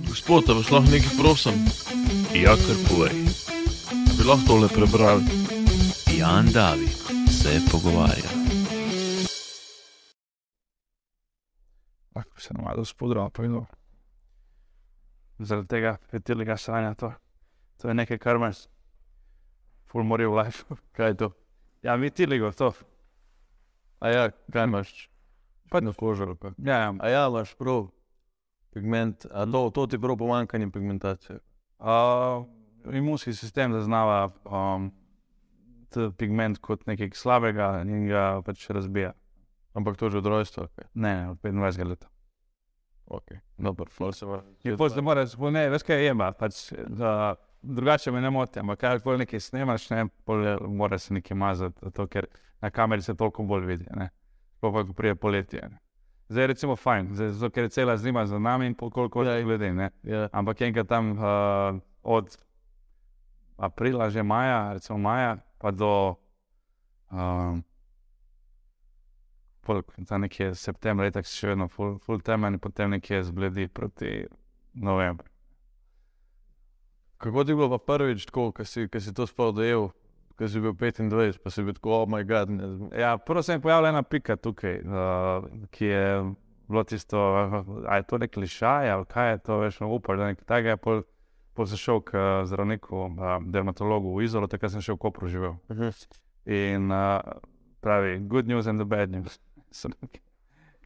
Gospod, vas lahko nekaj prosim? Ja, kar povej. Bi lahko tole prebral? Jan David se pogovarja. Lahko se nam malo spodro, pa vidno. Zaradi tega petilega sanja to. To je nekaj, kar imaš. Full more v life. Kaj je to? Ja, mi tiligo to. A ja, kaj imaš? Pa- na kožo. ali kaj? Ja, ja. A ja, imaš prav. Pigment, a to, to ti prav pomankanje pigmentacije. Uh, imunski sistem zaznava um, pigment kot nekaj slabega in ga pač razbija. Ampak to že od rojstva. Okay. Ne, ne, od 25 let. Okay. Dobar, ful se. In potem moraš, ne, veš kaj je, pač, da, drugače me ne moti, ampak kaj koli nekaj snemaš, ne, pol je- mora se nekaj mazati, zato, ker na kameri se toliko bolj vidi. Ne. Sploh pa, ko prije poletje. Ne. Zdaj je recimo fajn, zdaj, zato, ker je cela zima za nami in koliko je ljudi. Ja. Ampak enkrat tam uh, od aprila, že maja, recimo maja, pa do um, pol, nekje septembra, tako še vedno full, full temen, in potem nekje zbledi proti novembru. Kako ti je bilo pa prvič ko si, si to sploh dojel, ko si bil 25, pa si bil tako, oh moj bog. Ja, prvo se je pojavila ena pika tukaj, uh, ki je bilo tisto, ali je to nek lišaj, ali kaj je to, veš, upal, da nekaj takega je. Pol, pol sem šel k uh, zdravniku, uh, dermatologu v Izolo, takrat sem še v Kopru živel. In uh, pravi, good news and the bad news.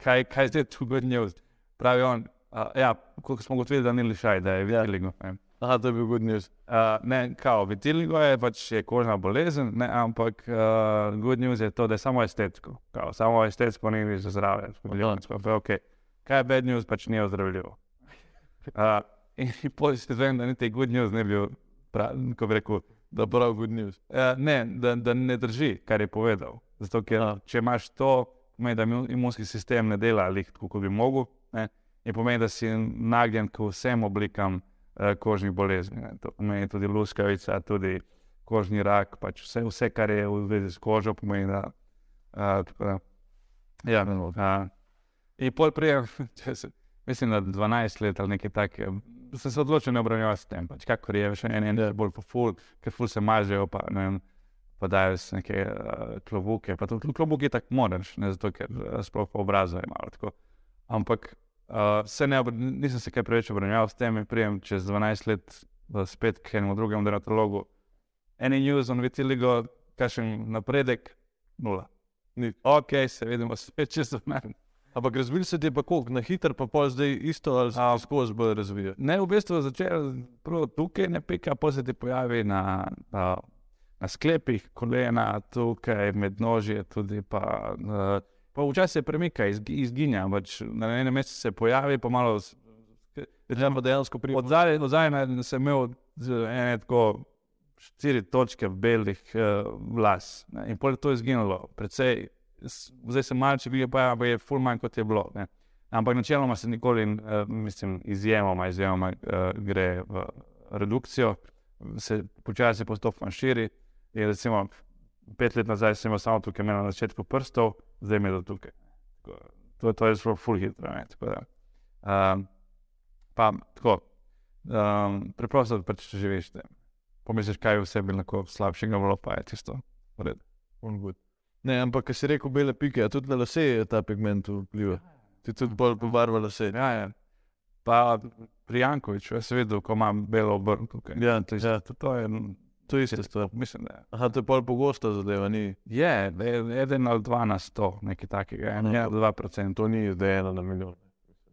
Kaj, kaj je zdaj tu good news? Pravi on, uh, ja, koliko smo ugotovili, da ni lišaj, da je vitiligo. ne. Aha, to je bil good news. Uh, ne, kao, vitiligo je pač je kožna bolezen, ne, ampak uh, good news je to, da je samo estetsko. Kao, samo estetsko ni za zdravje. Milijonsko, pa okay. Kaj je bad news, pač ni ozdravljivo. Uh, in si zvem, da niti good news ne bi bil, prav, ko bi rekel, Da prav good news. uh, ne, da, da ne drži, kar je povedal. Zato, ker Ja. če imaš to, pomeni, da imun- imunski sistem ne dela lih tako, kot bi mogel, ne, in pomeni, da si nagnjen k vsem oblikam kožnih bolezni. Ne. To pomeni tudi luskavica, tudi kožni rak, pač vse, vse, kar je v zvezi s kožo, pomeni, da. Uh, tako da ja, uh, in pol prej, mislim, da 12 let ali nekaj takega, sem se odločil ne obravnavati s tem. Pač, kakor je, še en en je bolj po ful, ker ful se mažejo, pa ne vem. Pa dajo si neke uh, klobuke, pa tudi klobuke tako moraš, ne zato, ker uh, sploh po obrazu je malo tako. Ampak uh, se ne, nisem se kaj preveč obravnaval s tem, in prijem čez 12 let uh, spet k enemu drugemu dermatologu. Any news on vitiligo, kakšen napredek, nula. Ni. Ok, se vidimo spet čez 12. Ampak razvil se ti je pa koliko, na hitro pa pol zdaj isto ali se skozi bolj razvija. Ne, v bistvu začel prvo tukaj, ne pika, pa se ti pojavi na, na, na sklepih, kolena, tukaj med nožje, tudi pa. Uh, pa včasih se premika, izgi, izginja, pač na enem mestu se pojavi, pa malo. Ja, pa dejansko pri Od zadaj, sem imel ene tako štiri točke belih uh, vlas ne, in je to izginilo. Predvsej, zdaj se malce vidi, pa je, pa je ful manj kot je bilo. Ne. Ampak načeloma se nikoli, uh, mislim, izjemoma, izjemoma uh, gre v redukcijo, se počasi postopno širi. In recimo, pet let nazaj sem imel samo tukaj, na začetku prstov, zdaj mi je do tukaj. Tako, to, to je zelo full hitro. Ne, tako da, um, pa tako, um, preprosto pač živiš tem. Pomisliš, kaj v sebi lahko slabšega bilo, pa je tisto. v redu. Ne, ampak, ko si rekel bele pike, tudi na lase je ta pigment vpliva. Ti tudi bolj pobarva lase. Ja, ja. Pa pri Jankoviču, jaz sem videl, ko imam belo obrn tukaj. Ja, to je, Ja, to, to je, to je ista stvar. mislim, da. Aha, to je pol pogosta zadeva, ni. Je, je eden ali dva na sto, nekaj takega, en Ja. ali dva procent. To ni zdaj ena na milijon.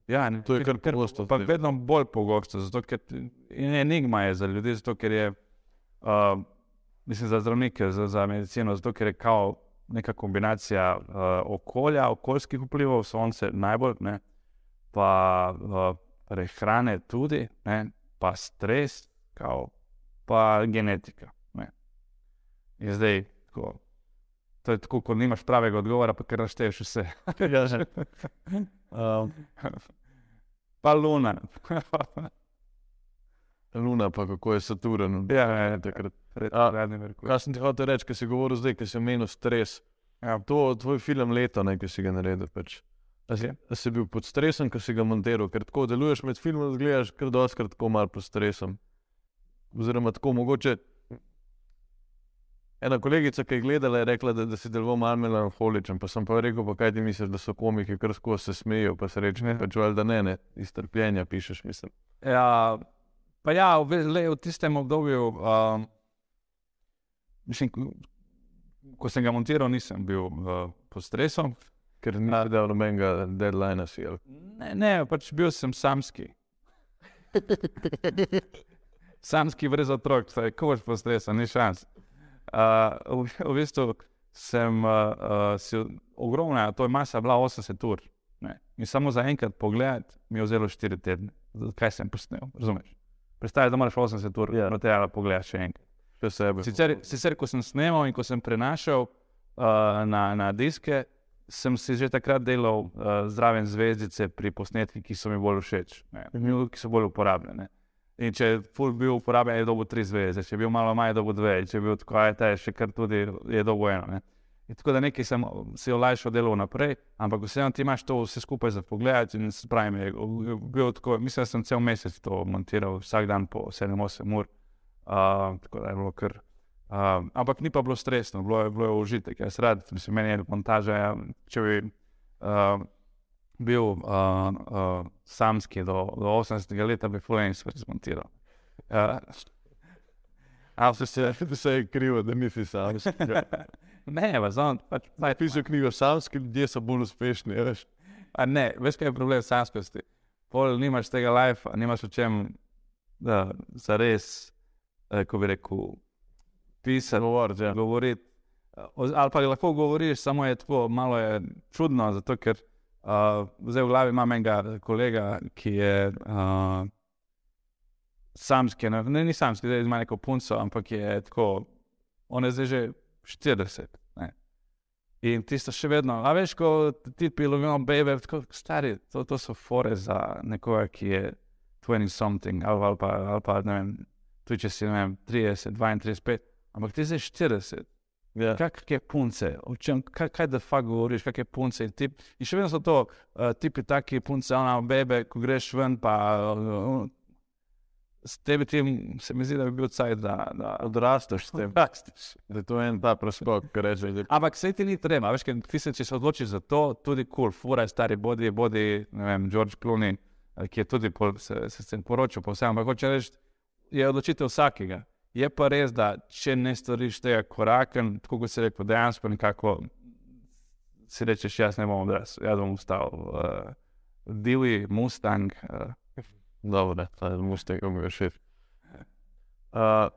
Ja, ne, To je kar pogosto Pa zdaj. vedno bolj pogosto, zato ker enigma je za ljudi, zato ker je, uh, mislim, za zdravnike, za, za medicino, zato ker je kao neka kombinacija uh, okolja, okoljskih vplivov, sonce najbolj, ne, pa uh, prehrane tudi, ne, pa stres, kao, pa genetika. Ne. In zdaj, tako, to je tako, ko nimaš pravega odgovora, pa kar našteješ vse. ja, že. Um, pa luna. Luna, pa kako je Saturn. Ja, ja, ja, takrat. Kaj sem ti hotel reči, ko si govoril zdaj, ko si omenil stres? Ja. To tvoj film leto, ne, ki si ga naredil. Pač. A si, a si bil pod stresom, ko si ga montiral, ker tako deluješ med filmom, da gledaš kar doskrat tako malo pod stresom. Oziroma, tako mogoče. Ena kolegica, ki je gledala, je rekla, da, da si deloval malo melanholičen. Pa sem pa rekel, pa kaj ti misliš, da so komiki, kar skozi se smejijo, pa se reče, pač, ali da ne, ne, iz trpljenja pišeš, mislim. Ja, pa ja, v, le, v tistem obdobju, um, mislim, ko, ko sem ga montiral, nisem bil uh, pod stresom. Ker nisi dal nobenega deadline, si Ne, ne, pač bil sem samski. Samski brez otrok, saj ko boš pod stresom, ni šans. Uh, v, v bistvu sem uh, uh, si ogromna, to je masa bila 80 ur. Ne. In samo za enkrat pogled mi je vzelo 4 tedne, kaj sem posnel, razumeš? Predstavljaj, da moraš 80 ur, Ja. yeah. te ali pogledaš še enkrat. Sicer, sicer, ko sem snemal in ko sem prenašal uh, na, na diske, sem si že takrat delal uh, zraven zvezdice pri posnetkih, ki so mi bolj všeč, ne, ki so bolj uporabljene. In če je full bil uporabljen, je dobil tri zvezde, če je bil malo manj, je dobil dve, če je bil tako, je ta še kar tudi, je dobil eno. Ne. In tako da nekaj sem si olajšal delo naprej, ampak vseeno ti imaš to vse skupaj za pogled. In se pravi, je bil tako, mislim, da sem cel mesec to montiral, vsak dan po 7-8 ur. Uh, tako da je bilo kar. Uh, ampak ni pa bilo stresno, bilo je, bilo je užitek. Jaz rad, mislim, meni je montaža. Ja, če bi uh, bil uh, uh, samski do, do 80 let, bi fulen stvar zmontiral. Uh, Avto se, se je krivo, da nisi sam. ne, znam, pač, pač, Pisal knjigo, samski ljudje so bolj uspešni, veš. A ne, veš, kaj je problem samskosti. Pol nimaš tega life, nimaš o čem, da za res, eh, ko bi rekel, pisati, Govoriti, ja. govoriti. Eh, Ali pa lahko govoriš, samo je tako malo je čudno, zato ker uh, zdaj v glavi imam enega kolega, ki je uh, samski, ne, ne ni samski, zdaj ima neko punco, ampak je tako, on je zdaj že 40. Ne. In tisto še vedno, a veš, ko ti pilovijo bebe, tako stari, to, to so fore za nekoga, ki je 20 something, ali, ali ali pa ne vem, tudi če si ne vem, 30, 32, 5, ampak ti zdaj 40. Ja. Kakšne punce, o čem, kaj, kaj da fa govoriš, kakšne punce in tip. In še vedno so to uh, tipi taki punce, ona bebe, ko greš ven, pa uh, s tebi tim se mi zdi, da bi bil cajt, da, da Odrasteš s tem. Da je to en ta preskok, ki reče, da Ampak se ti ni treba, veš, ker ti se, če se odločiš za to, tudi kul, cool, fura je stari bodi, bodi, ne vem, George Clooney, eh, ki je tudi pol, se, se, se poročil po vsem, ampak hoče reči, je odločitev vsakega. Je pa res, da če ne storiš tega koraka, tako kot si rekel, dejansko nekako si rečeš, jaz ne bom odrasel, jaz bom ostal uh, divji Mustang. Uh, Dobro, ta Mustang mi je všeč. Uh,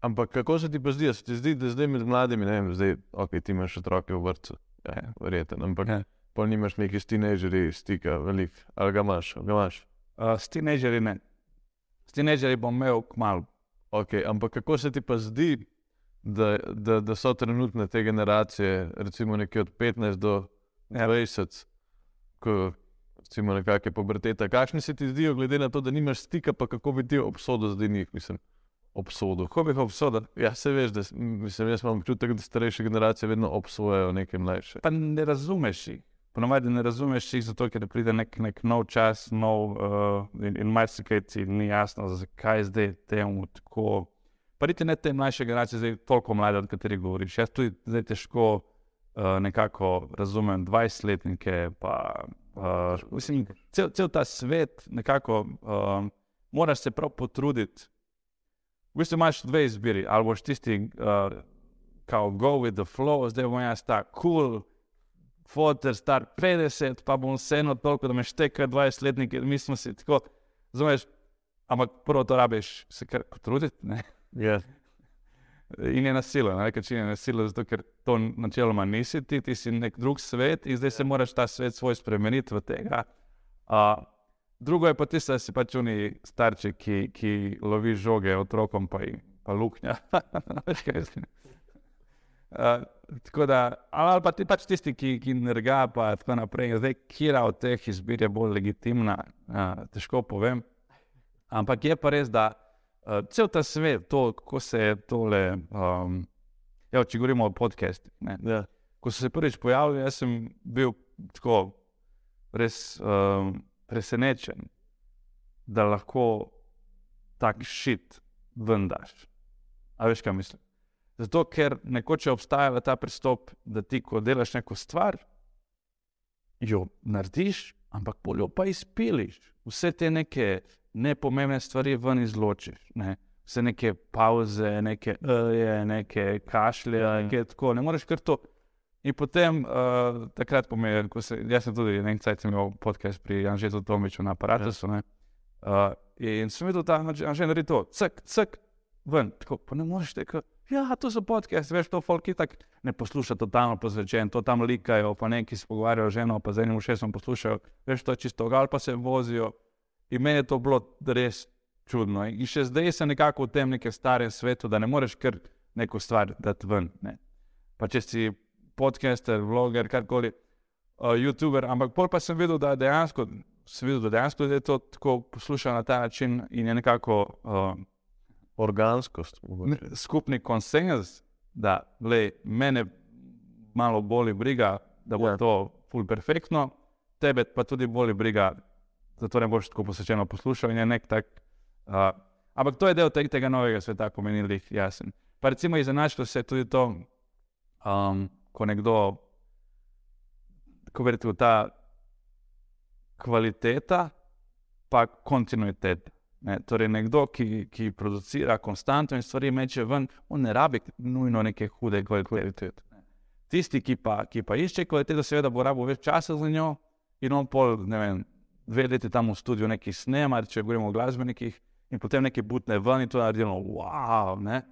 ampak kako se ti pa zdi, se ti zdi, da zdaj med mladimi, ne vem, zdaj, ok, ti imaš otroke v vrtu, ja, verjeten, ampak Ja. pol nimaš neki s tinejdžerji stika, velik, ali ga imaš, ali ga imaš. uh, s tinejdžerji ne. S tinejdžerji bom imel kmalu. Ok, ampak kako se ti pa zdi, da, da, da so trenutne te generacije, recimo nekje od 15 do Ja. 20, ko recimo nekakšne pubertete, kakšni se ti zdijo, glede na to, da nimaš stika, pa kako bi ti obsodil zdaj njih, mislim, obsodil. Kako bi jih obsodil? Ja, se veš, da mislim, jaz imam občutek, da starejše generacije vedno obsojajo neke mlajše. Pa ne razumeš jih. Ponovadi ne razumeš jih, zato ker pride nek, nek nov čas, nov, uh, in, in marsikaj ti ni jasno, zakaj zdaj temu tako. Pa niti ne te mlajše generacije, zdaj toliko mlade, od katerih govoriš. Jaz tudi zdaj težko uh, nekako razumem 20-letnike, pa uh, mislim, cel, cel ta svet nekako uh, moraš se prav potruditi. V bistvu imaš dve izbiri, ali boš tisti, uh, kao go with the flow, zdaj bom jaz ta cool, fotor, star 50, pa bom vseeno toliko, da me šteka 20 letnik, ker mi smo si tako, razumeš, ampak prvo to rabiš se kar potruditi, ne? Ja, In je nasilo, na nek način je nasilo, zato ker to načeloma nisi ti, ti si nek drug svet in zdaj se moraš ta svet svoj spremeniti v tega. Uh, drugo je pa tisto, da si pač oni starči, ki, ki lovi žoge otrokom, pa, pa luknja. Veš, kaj jaz mislim? Uh, tako da, ali pa ti pač tisti, ki, ki nerga, pa tako naprej. Zdaj, kira od teh izbir je bolj legitimna, uh, težko povem. Ampak je pa res, da uh, cel ta svet, to, kako se je tole, um, ja, če govorimo o podcastih. ne, ja. Ko so se prvič pojavili, jaz sem bil tako res um, presenečen, da lahko tak šit vendaš. A veš, kaj mislim? Zato, ker nekoč je obstajal ta pristop, da ti, ko delaš neko stvar, jo narediš, ampak poljo pa izpiliš. Vse te neke nepomembne stvari ven izločiš. Ne? Vse neke pauze, neke eje, neke kašlje, Ja, neke tako. Ne moreš kar to. In potem, uh, takrat pomeni, ko se, jaz sem tudi nekaj časa imel podcast pri Anžetu Tomiču na aparatu. Ja. Uh, in sem videl, da Anže naredi to, cek, cek, ven. Tako, pa ne moreš tega. Ja, to so podcast, veš, to folk itak ne posluša totalno posvečen, to tam likajo, pa neki se pogovarjajo z ženo, pa z enim ušesom poslušajo, veš, to je čisto gal, pa se vozijo. In meni je to bilo res čudno. In še zdaj sem nekako v tem nekem starem svetu, da ne moreš kar neko stvar dati ven. Ne. Pa če si podcaster, vloger, karkoli, uh, YouTuber, ampak pol pa sem videl, da dejansko, sem videl, da dejansko je to tako poslušal na ta način in je nekako uh, Organskost. ne- skupni konsens, da lej, mene malo boli briga, da bo Ja. to ful perfektno, tebe pa tudi boli briga, zato ne boš tako posvečeno poslušal in je nek tak. Uh, ampak to je del tega, tega novega sveta, pomenili, jasen. Pa recimo izenačilo se tudi to, um, ko nekdo, ko verjete v ta kvaliteta, pa kontinuiteta. Ne, torej, nekdo, ki, ki producira konstantno in stvari meče ven, on ne rabi nujno neke hude kvalitete. Tisti, ki pa, ki pa išče kvaliteto, seveda bo rabo več časa za njo in on pol, ne vem, dve leti tam v studiu nekaj snema, če govorimo o glasbenikih, in potem nekaj butne ven in to naredimo, wow, ne.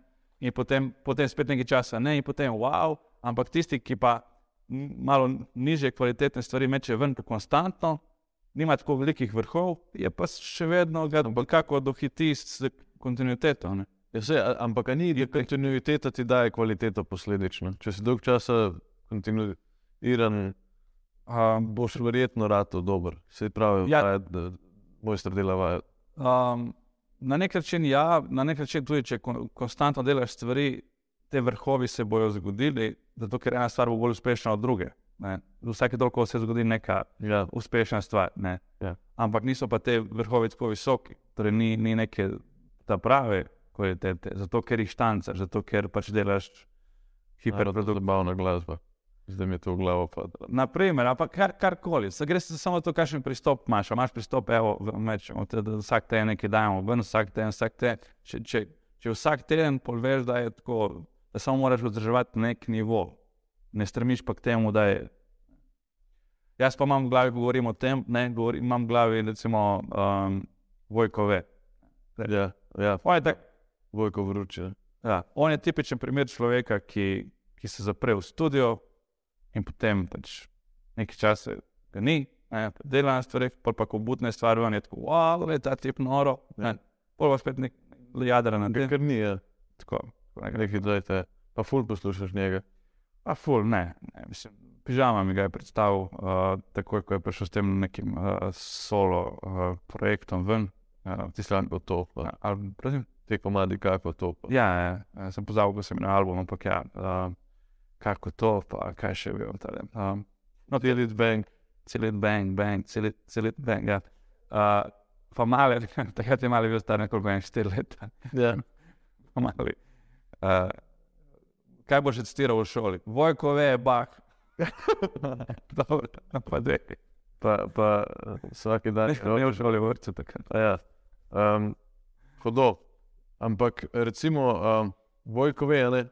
In potem, potem spet nekaj časa ne, in potem wow, ampak tisti, ki pa malo niže kvalitetne stvari meče ven konstantno, nima tako velikih vrhov, je pa še vedno ga nekako dohiti s kontinuiteto. Ne? Ja, sej, a- ampak a ni je kontinuiteta ti daje kvaliteto posledično. Če si dolg časa kontinuiran, Um, boš verjetno rado dober. Se pravi, Ja. ja. da mojster dela vajo. um, na nek način, ja, na nek način tudi, če kon, konstantno delaš stvari, te vrhovi se bodo zgodili, zato ker ena stvar bo bolj uspešna od druge. Ne? Vsake toliko se zgodi neka Ja. uspešna stvar. Ne? Ja. Ampak niso pa te vrhovi tako visoki, torej ni, ni neke ta prave kvalitete, zato ker jih štancaš, zato ker pač delaš hiperprodukcijo. Zabavna glasba. Zdaj mi je to v glavo padlo. Naprimer, ampak kar, karkoli, se gre samo to, kakšen pristop imaš. A imaš pristop, evo, mečemo, te, da vsak teden nekaj dajemo, ven vsak teden, vsak teden. Če, če, če vsak teden poveš, da je tako, da samo moraš vzdrževati nek nivo, ne strmiš pa k temu, da je. Jaz pa imam v glavi, govorim o tem, ne, govorim, imam v glavi, recimo, um, Vojkove. Ja, ja. On je, tak, Vojko vroče. ja, on je tipičen primer človeka, ki, ki se zapre v studio in potem pač nekaj časa ga ni, ne, pa dela na stvareh, pol pa ko butne stvari, on je tako, wow, je ta tip noro, ne, pol pa spet nek jadra na tem. Ker ni, ja. Tako, tako nekaj. Nekaj dajte. Pa ful poslušaš njega. A ful, ne, ne mislim. Pižama mi ga je predstavil, uh, takoj ko je prišel s tem nekim uh, solo uh, projektom ven. Uh, tisti, Kako to pa. ali, prosim? Te komadi, kako to pa. Ja, ja, ja, sem pozabil, ko sem imel album, ampak ja, uh, kako to, pa kaj še bil tam. Um, no, Delit bank. celit bang, bang, celit, celit bang. Ja. Uh, pa male, takrat je mali bil star nekoliko več, štiri leta. Ja. Pa mali. Uh, kaj boš citiral v šoli? Vojkove je bah. Dobro, no, pa dve. Pa, pa vsak dan. Ne v šoli, v vrtu takrat. A Ja. Um, hodo. Ampak recimo, um, Vojko ve, a ne.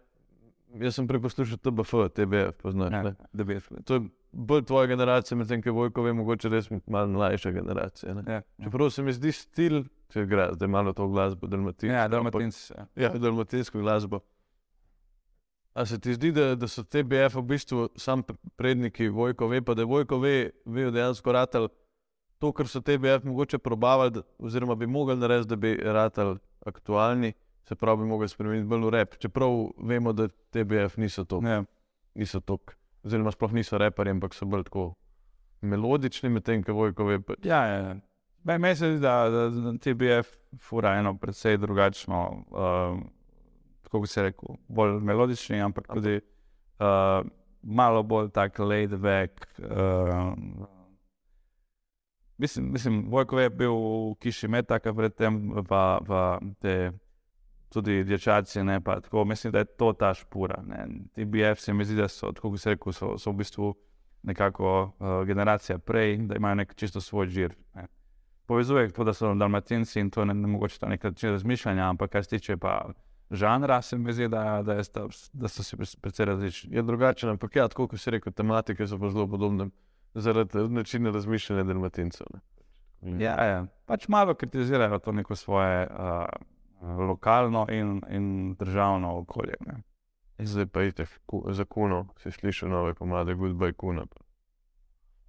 Jaz sem prej poslušal TBF, TBF, poznaš. Ja, da bi To je bolj tvoja generacija, medtem ko Vojko ve, mogoče res malo mlajša generacija. Ne? Ja, Čeprav se mi zdi stil, če gre zdaj malo to glasbo, dalmatinsko. ja, dalmatinci. Ja. Ja, dalmatinsko glasbo. A se ti zdi, da, da so TBF v bistvu sam p- predniki Vojko ve, pa da je Vojko ve, ve dejansko ratal to, kar so TBF mogoče probavali, oziroma bi mogli narediti, da bi ratal aktualni, se pravi, bi mogli spremeniti bolj v rep. Čeprav vemo, da TBF niso to, Ja. niso to, oziroma sploh niso reperji, ampak so bolj tako melodični, medtem ko Vojko ve. Pa, Ja, ja, ja. Meni se zdi, da, da, da TBF fura eno precej drugačno, uh, kako bi se rekel, bolj melodični, ampak tudi uh, malo bolj tak laid back. Uh, Mislim, mislim Vojko je bil v Kiši Metaka predtem, pa, pa te tudi dječaci, ne, pa tako, mislim, da je to ta špura. Ne. Ti BF se mi zdi, da so, tako kot se rekel, so, so v bistvu nekako uh, generacija prej, da imajo nek čisto svoj žir. Ne. Povezuje to, da so dalmatinci in to ne, ne mogoče ta nek način razmišljanja, ampak kar se tiče pa žanra, se mi zdi, da, da, je sta, da so si pre- precej različni. Je drugačen, ampak ja, tako kot si rekel, tematike so pa zelo podobne zaradi načina razmišljanja dalmatincev. ne. Ja, ja. Pač malo kritizirajo to neko svoje uh, lokalno in, in državno okolje. Ne. Zdaj pa idete za kuno, si slišal nove komade, Goodbye Kuna. pa.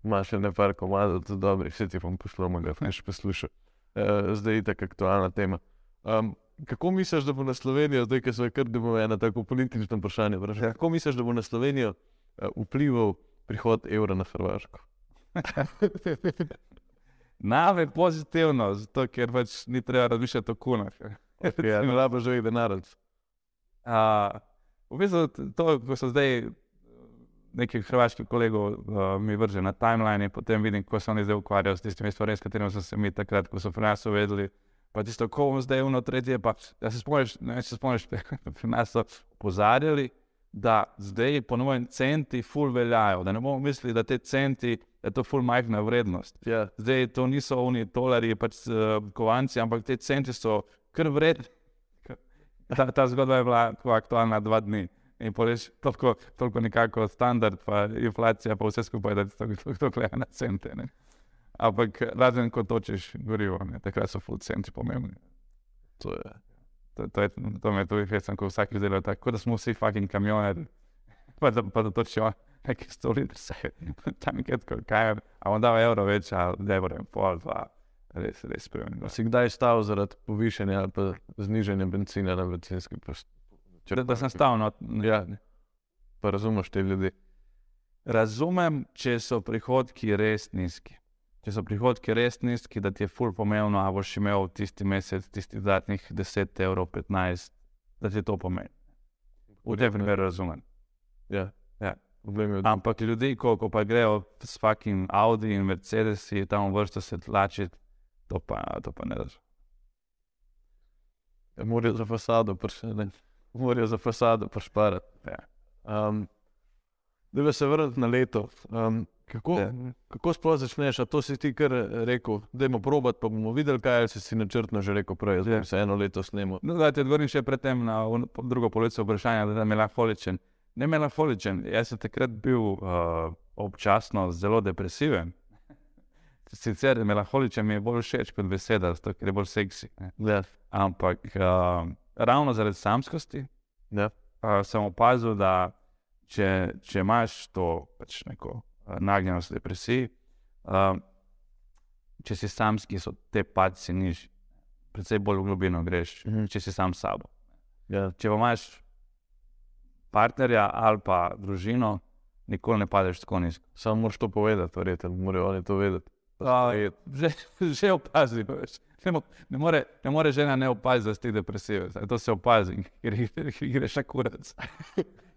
Imaš še nekaj komadov, tudi dobrih, vse ti bom poslal, ga ne še poslušal. Uh, zdaj je tako aktualna tema. Um, kako misliš, da bo na Slovenijo, zdaj, kar da bo ena tako politična vprašanja, vprašanje, kako misliš, da bo na Slovenijo uh, vplival prihod evra na Hrvaško? Nave pozitivno, zato ker pač ni treba razmišljati o kunah. Ja, ne rabo že denar. Uh, v bistvu to, ko so zdaj neki hrvaški kolegov uh, mi vrže na timeline, in potem vidim, kako se oni zdaj ukvarjajo s tistimi stvarmi, s katerimi so se mi takrat, ko so pri nas uvedli. Pa tisto, ko bomo zdaj uno tretje, pa da se spomniš, ne vem, če se spomniš, pri nas so opozarjali, da zdaj ponovno centi ful veljajo, da ne bomo mislili, da te centi, da je to ful majhna vrednost. Ja, Zdaj to niso oni tolarji, pač uh, kovanci, ampak te centi so kar vredni. Ta, ta zgodba je bila aktualna dva dni. In poleš toliko, toliko nekako standard, pa inflacija, pa vse skupaj, da ti to, to gleda na cente. Ne. Ampak razen ko točiš gorivo, ne, takrat so full centi pomembni. to je. To, to, je, to me tudi hecam, ko vsak izdela tako, da smo vsi fucking kamioneri, pa da, pa da točijo neke stoli, da se tam tako kaj, a on dava evro več, a evro in pol, dva, res, res spremeni. Si kdaj stal zaradi povišanja ali pa znižanja benzina na bencinski post? Da, da sem stal, no, Ja, pa razumeš te ljudi. Razumem, če so prihodki res nizki. Če so prihodki res nizki, da ti je ful pomembno, a boš imel tisti mesec, tisti dodatnih 10 evrov, 15, da ti to pomeni. V tem primeru razumem. Ja. Ja. Je, Ampak ljudi, ko, ko pa grejo s fucking Audi in Mercedesi tam v vrsto se tlačiti, to pa, to pa ne razumem. da morajo za fasado. Morajo za fasado pršparati. Ja. Um, da bi se vrnil na leto. Um, kako, Ja. kako sploh začneš? A to si ti kar rekel, da bomo probat, pa bomo videli, kaj si si načrtno že rekel prej, da Ja. se eno leto snemo. No, da te odvrnim še predtem na drugo polovico vprašanja, da je melankoličen. Ne melankoličen, jaz sem takrat bil uh, občasno zelo depresiven. Sicer melankoličen mi je bolj všeč kot beseda, zato ker je bolj seksi. Ne. Ja. Ampak uh, ravno zaradi samskosti Ja. uh, sem opazil, da če, če imaš to pač neko uh, nagnjenost k depresiji, uh, če si samski, so te padci nižji. Predvsej bolj v globino greš, Mhm. če si sam s sabo. Ja. Če imaš partnerja ali pa družino, nikoli ne padeš tako nizko. Samo moraš to povedati, verjetno morajo oni to vedeti. A. Že, že opazi. veš. Ne, mo- ne, more, ne more žena ne opaziti, da si depresiven. To se opazi, ker ker greš na kurac.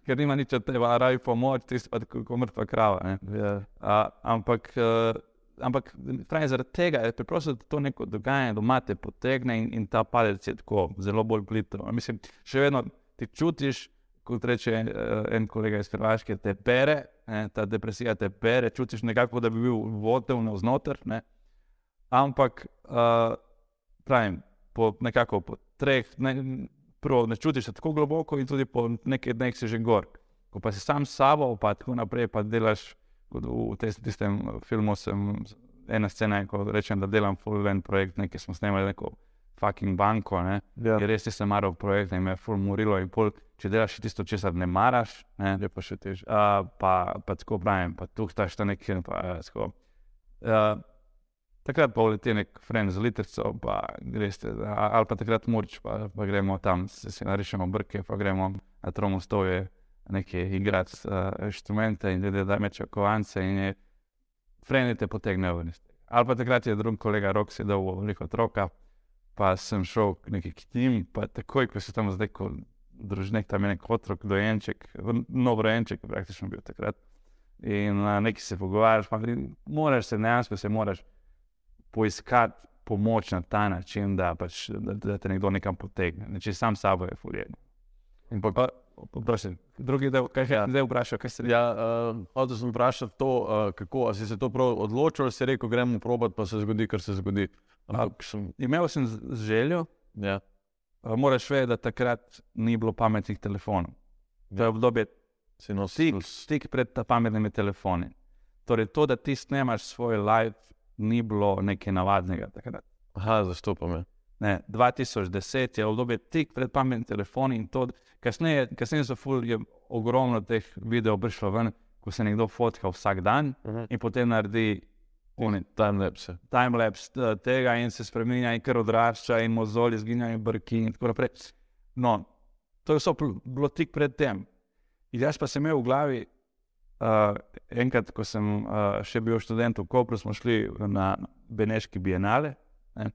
Ker nima nič od teba, raje pomoč, ti si pa kot mrtva krava. ne. Ja. A, ampak, uh, ampak pravim, zaradi tega je preprosto, to neko dogajanje doma te potegne in, in ta palec je tako zelo bolj plitro. Mislim, še vedno ti čutiš, kot reče uh, en kolega iz Hrvaške, te pere, ne, ta depresija te pere, čutiš nekako, da bi bil votel navznoter. Ne. Ampak uh, pravim, po nekako po treh, ne, prvo ne čutiš tako globoko, in tudi po nekaj dneh si že gor. Ko pa si sam s sabo, pa tako naprej, pa delaš kot v tes- tistem eh, filmu, sem ena scena, ko rečem, da delam full en projekt, nekaj smo snemali, neko fucking banko. Ne. Ja. Ja. Res nisem maral projekta in me je full morilo. In pol, če delaš tisto, česar ne maraš, ne, Je pa še težje. uh, pa, pa tako pravim, pa tu staš tam nekje. Pa, uh, tako. uh, takrat pa uleti nek friend z litrico, pa greš, ali pa takrat murč, pa, pa gremo tam, se, se narišemo brke, pa gremo na tromu stoje, nekaj igrati uh, inštrumente in ljudje da mečejo kovance in je freni te potegnejo ven. iz tega. Ali pa takrat je drug kolega rok sedel v veliko otroka, pa sem šel k njim, pa takoj, ko se tam zdaj, ko družnik tam je nek otrok, dojenček, nov rojenček, je praktično bil takrat. In uh, nekaj se pogovarjaš, pa moraš se dejansko se moraš poiskati pomoč na ta način, da, pač, da, da te nekdo nekam potegne. Ne, če sam sabo je fuljen. Ampak, Prosim, drugi del, kaj Ja. zdaj vprašal, kaj se ja, uh, hotel sem vprašati to, uh, kako si se to prav odločil, ali si rekel, gremo probat, pa se zgodi, kar se zgodi. Ampak sem, Imel sem željo, ja, uh, moraš vedeti, da takrat ni bilo pametnih telefonov. To je obdobje si nosil. tik, tik pred pametnimi telefoni. Torej, to, da ti snemaš svoj live, ni bilo nekaj navadnega takrat. Aha, zastopam me. Ne, 2010 je obdobje tik pred pametnimi telefoni in to, kasneje, kasneje so ful, je ogromno teh videov prišlo ven, ko se nekdo fotka vsak dan Uh -huh. in potem naredi Timelapse. timelapse eh, tega in se spremenja in kar odrašča in mozoli zginjajo in brki in tako naprej. No, to je vse bilo tik pred tem. In jaz pa sem imel v glavi, uh, enkrat, ko sem uh, še bil študent v Kopru, smo šli na Beneški bienale, ne,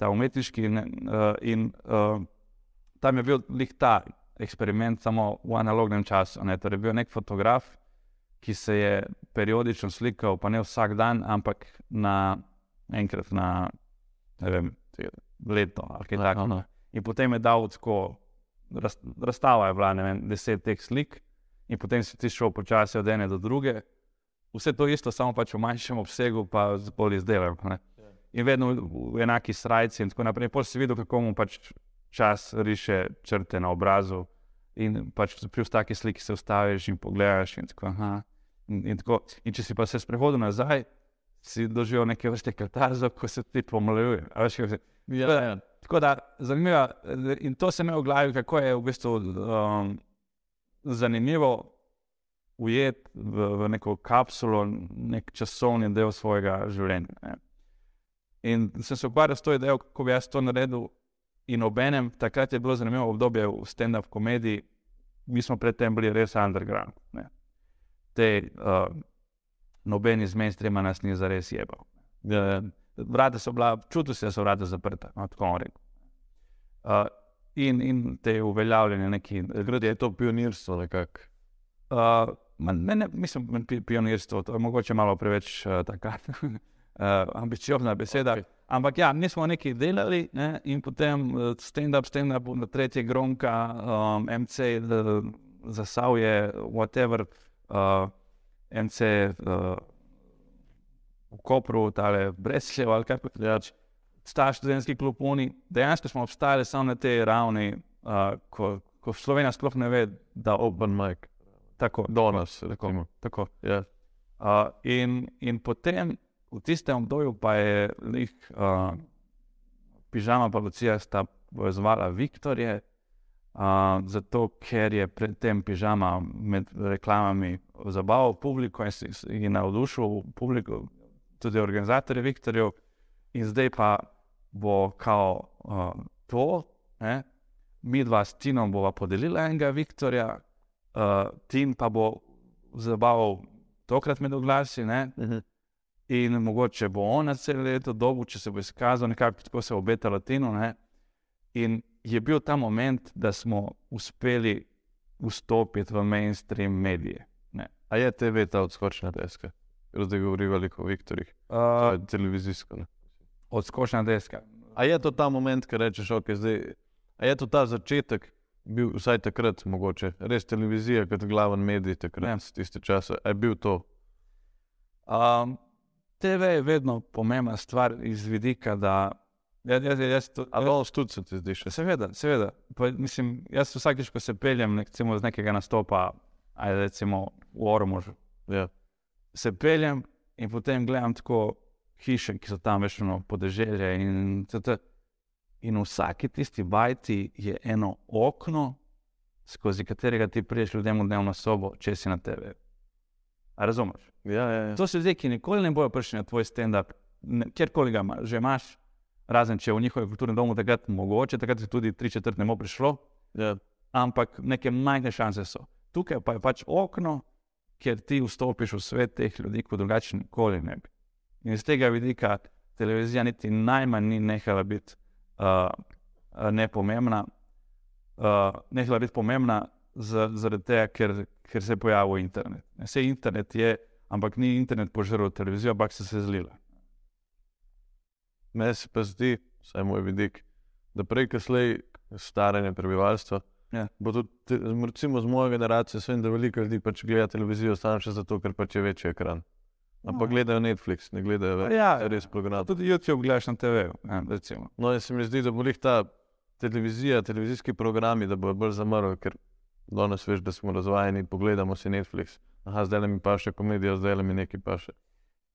ta umetniški, ne, uh, in uh, tam je bil lik ta eksperiment samo v analognem času. Ne, torej bil nek fotograf, ki se je periodično slikal, pa ne vsak dan, ampak na enkrat na vem, leto ali kaj takega. In potem je dal tako, raz, razstava je bila, ne vem, deset teh slik, in potem si ti šel počasi od ene do druge. Vse to isto, samo pač v manjšem obsegu, pa z bolj izdelkom. In vedno v, enaki srajci, in tako naprej. Potem si videl, kako mu pač čas riše črte na obrazu. In pač pri vsaki sliki se ustaviš in pogledaš. In, tako, aha, in, in, tako. in če si pa se sprehodil nazaj, si doživel neke vrste katarzo, ko se ti pomlajuje. Ja, ja. Tako da, zanimivo. In to se mi je v glavi, kako je v bistvu um, zanimivo ujeti v, v neko kapsulo, nek časovni del svojega življenja. Ne. In sem se ukvarjal s to idejo, kako bi jaz to naredil. In obenem, takrat je bilo zanimivo obdobje v stand-up komediji, mi smo predtem bili res underground. Ne. Te, uh, noben iz mainstreama nas ni zares jebal. Ja, ja. Vrata so bila, čutil sem, da so vrata zaprta, no, tako rekel. Uh, in, in te uveljavljene neki. Takrat je to pionirstvo nekako. Uh, ne, ne, mislim, da je pionirstvo, to je mogoče malo preveč uh, taka, uh, ambiciozna beseda. Okay. Ampak ja, mi smo nekaj delali ne, in potem uh, stand-up, stand-up, tretje gronka, um, MC, uh, zasavje, whatever, uh, MC uh, v Kopru, tale Bresljev ali kaj pač. Ja, sta študentski klub Uni, dejansko smo obstajali samo na tej ravni, uh, ko, ko Slovenija sploh ne ve, da ob, open mic. tako. Do nas, recimo. tako. Ja. Uh, in, in potem v tistem obdobju pa je lih, uh, pižama pa Lucija sta povezovala Viktorje, uh, zato ker je predtem pižama med reklamami zabaval publiko in, in navdušil publiko, tudi organizatorje Viktorjev, in zdaj pa bo kao uh, to, ne? mi dva s Tinom bova podelila enega Viktorja, uh, Tin pa bo zabaval tokrat med oglasi, ne? in mogoče bo on na celo leto dobu, če se bo izkazal, nekako tako se obeta Latino. Ne? In je bil ta moment, da smo uspeli vstopiti v mainstream medije. Ne? A je TV ta odskočna deska? Zdaj govori veliko o Viktorjih. Uh, televizijsko. Ne? Odskočna deska. A je to ta moment, ki rečeš, ok, zdaj. A je to ta začetek, bil vsaj takrat, mogoče, res televizija kot glaven medij takrat, Ja. tiste čase. A je bil to? Um, TV je vedno pomembna stvar iz vidika, da. Jaz, jaz, jaz, to, Ali on tudi se ti zdi še? Seveda, seveda. Pa, mislim, jaz vsakeč, ko se peljem recimo, z nekega nastopa, ali recimo v Ormužu, Ja. se peljem in potem gledam tako hiše, ki so tam več no, podeželje. In, td. in v vsaki tisti bajti je eno okno, skozi katerega ti priješ ljudem v dnevno sobo, če si na TV. A razumeš? Ja, ja, ja. To so ljudje, ki nikoli ne bodo prišli na tvoj stand-up, kjerkoli ga ima, že imaš, razen če v njihovem kulturnem domu takrat mogoče, takrat je tudi tri četrt ne bo prišlo, ja. ampak neke majhne šanse so. Tukaj pa je pač okno, kjer ti vstopiš v svet teh ljudi, kot drugače nikoli ne bi. In iz tega vidika televizija niti najmanj ni nehala biti uh, nepomembna, uh, nehala biti pomembna za- zaradi tega, ker, ker se je pojavil internet. Vse internet je, ampak ni internet požrl televizijo, ampak se je zlila. Meni se pa zdi, vsaj moj vidik, da prej, ko slej staranje prebivalstva. Ja. Bo tudi, recimo, z moje generacije, vem, da veliko ljudi pač gleda televizijo samo še zato, ker pač je večji ekran. Ampak No. gledajo Netflix, ne gledajo več Ja, res program. Tudi YouTube gledaš na TV. Ja, recimo. No, in se mi zdi, da bo jih ta televizija, televizijski programi, da bo bolj zamrl, ker danes veš, da smo razvajeni, pogledamo si Netflix. Aha, zdaj le mi pa še komedija, zdaj le mi nekaj pa še.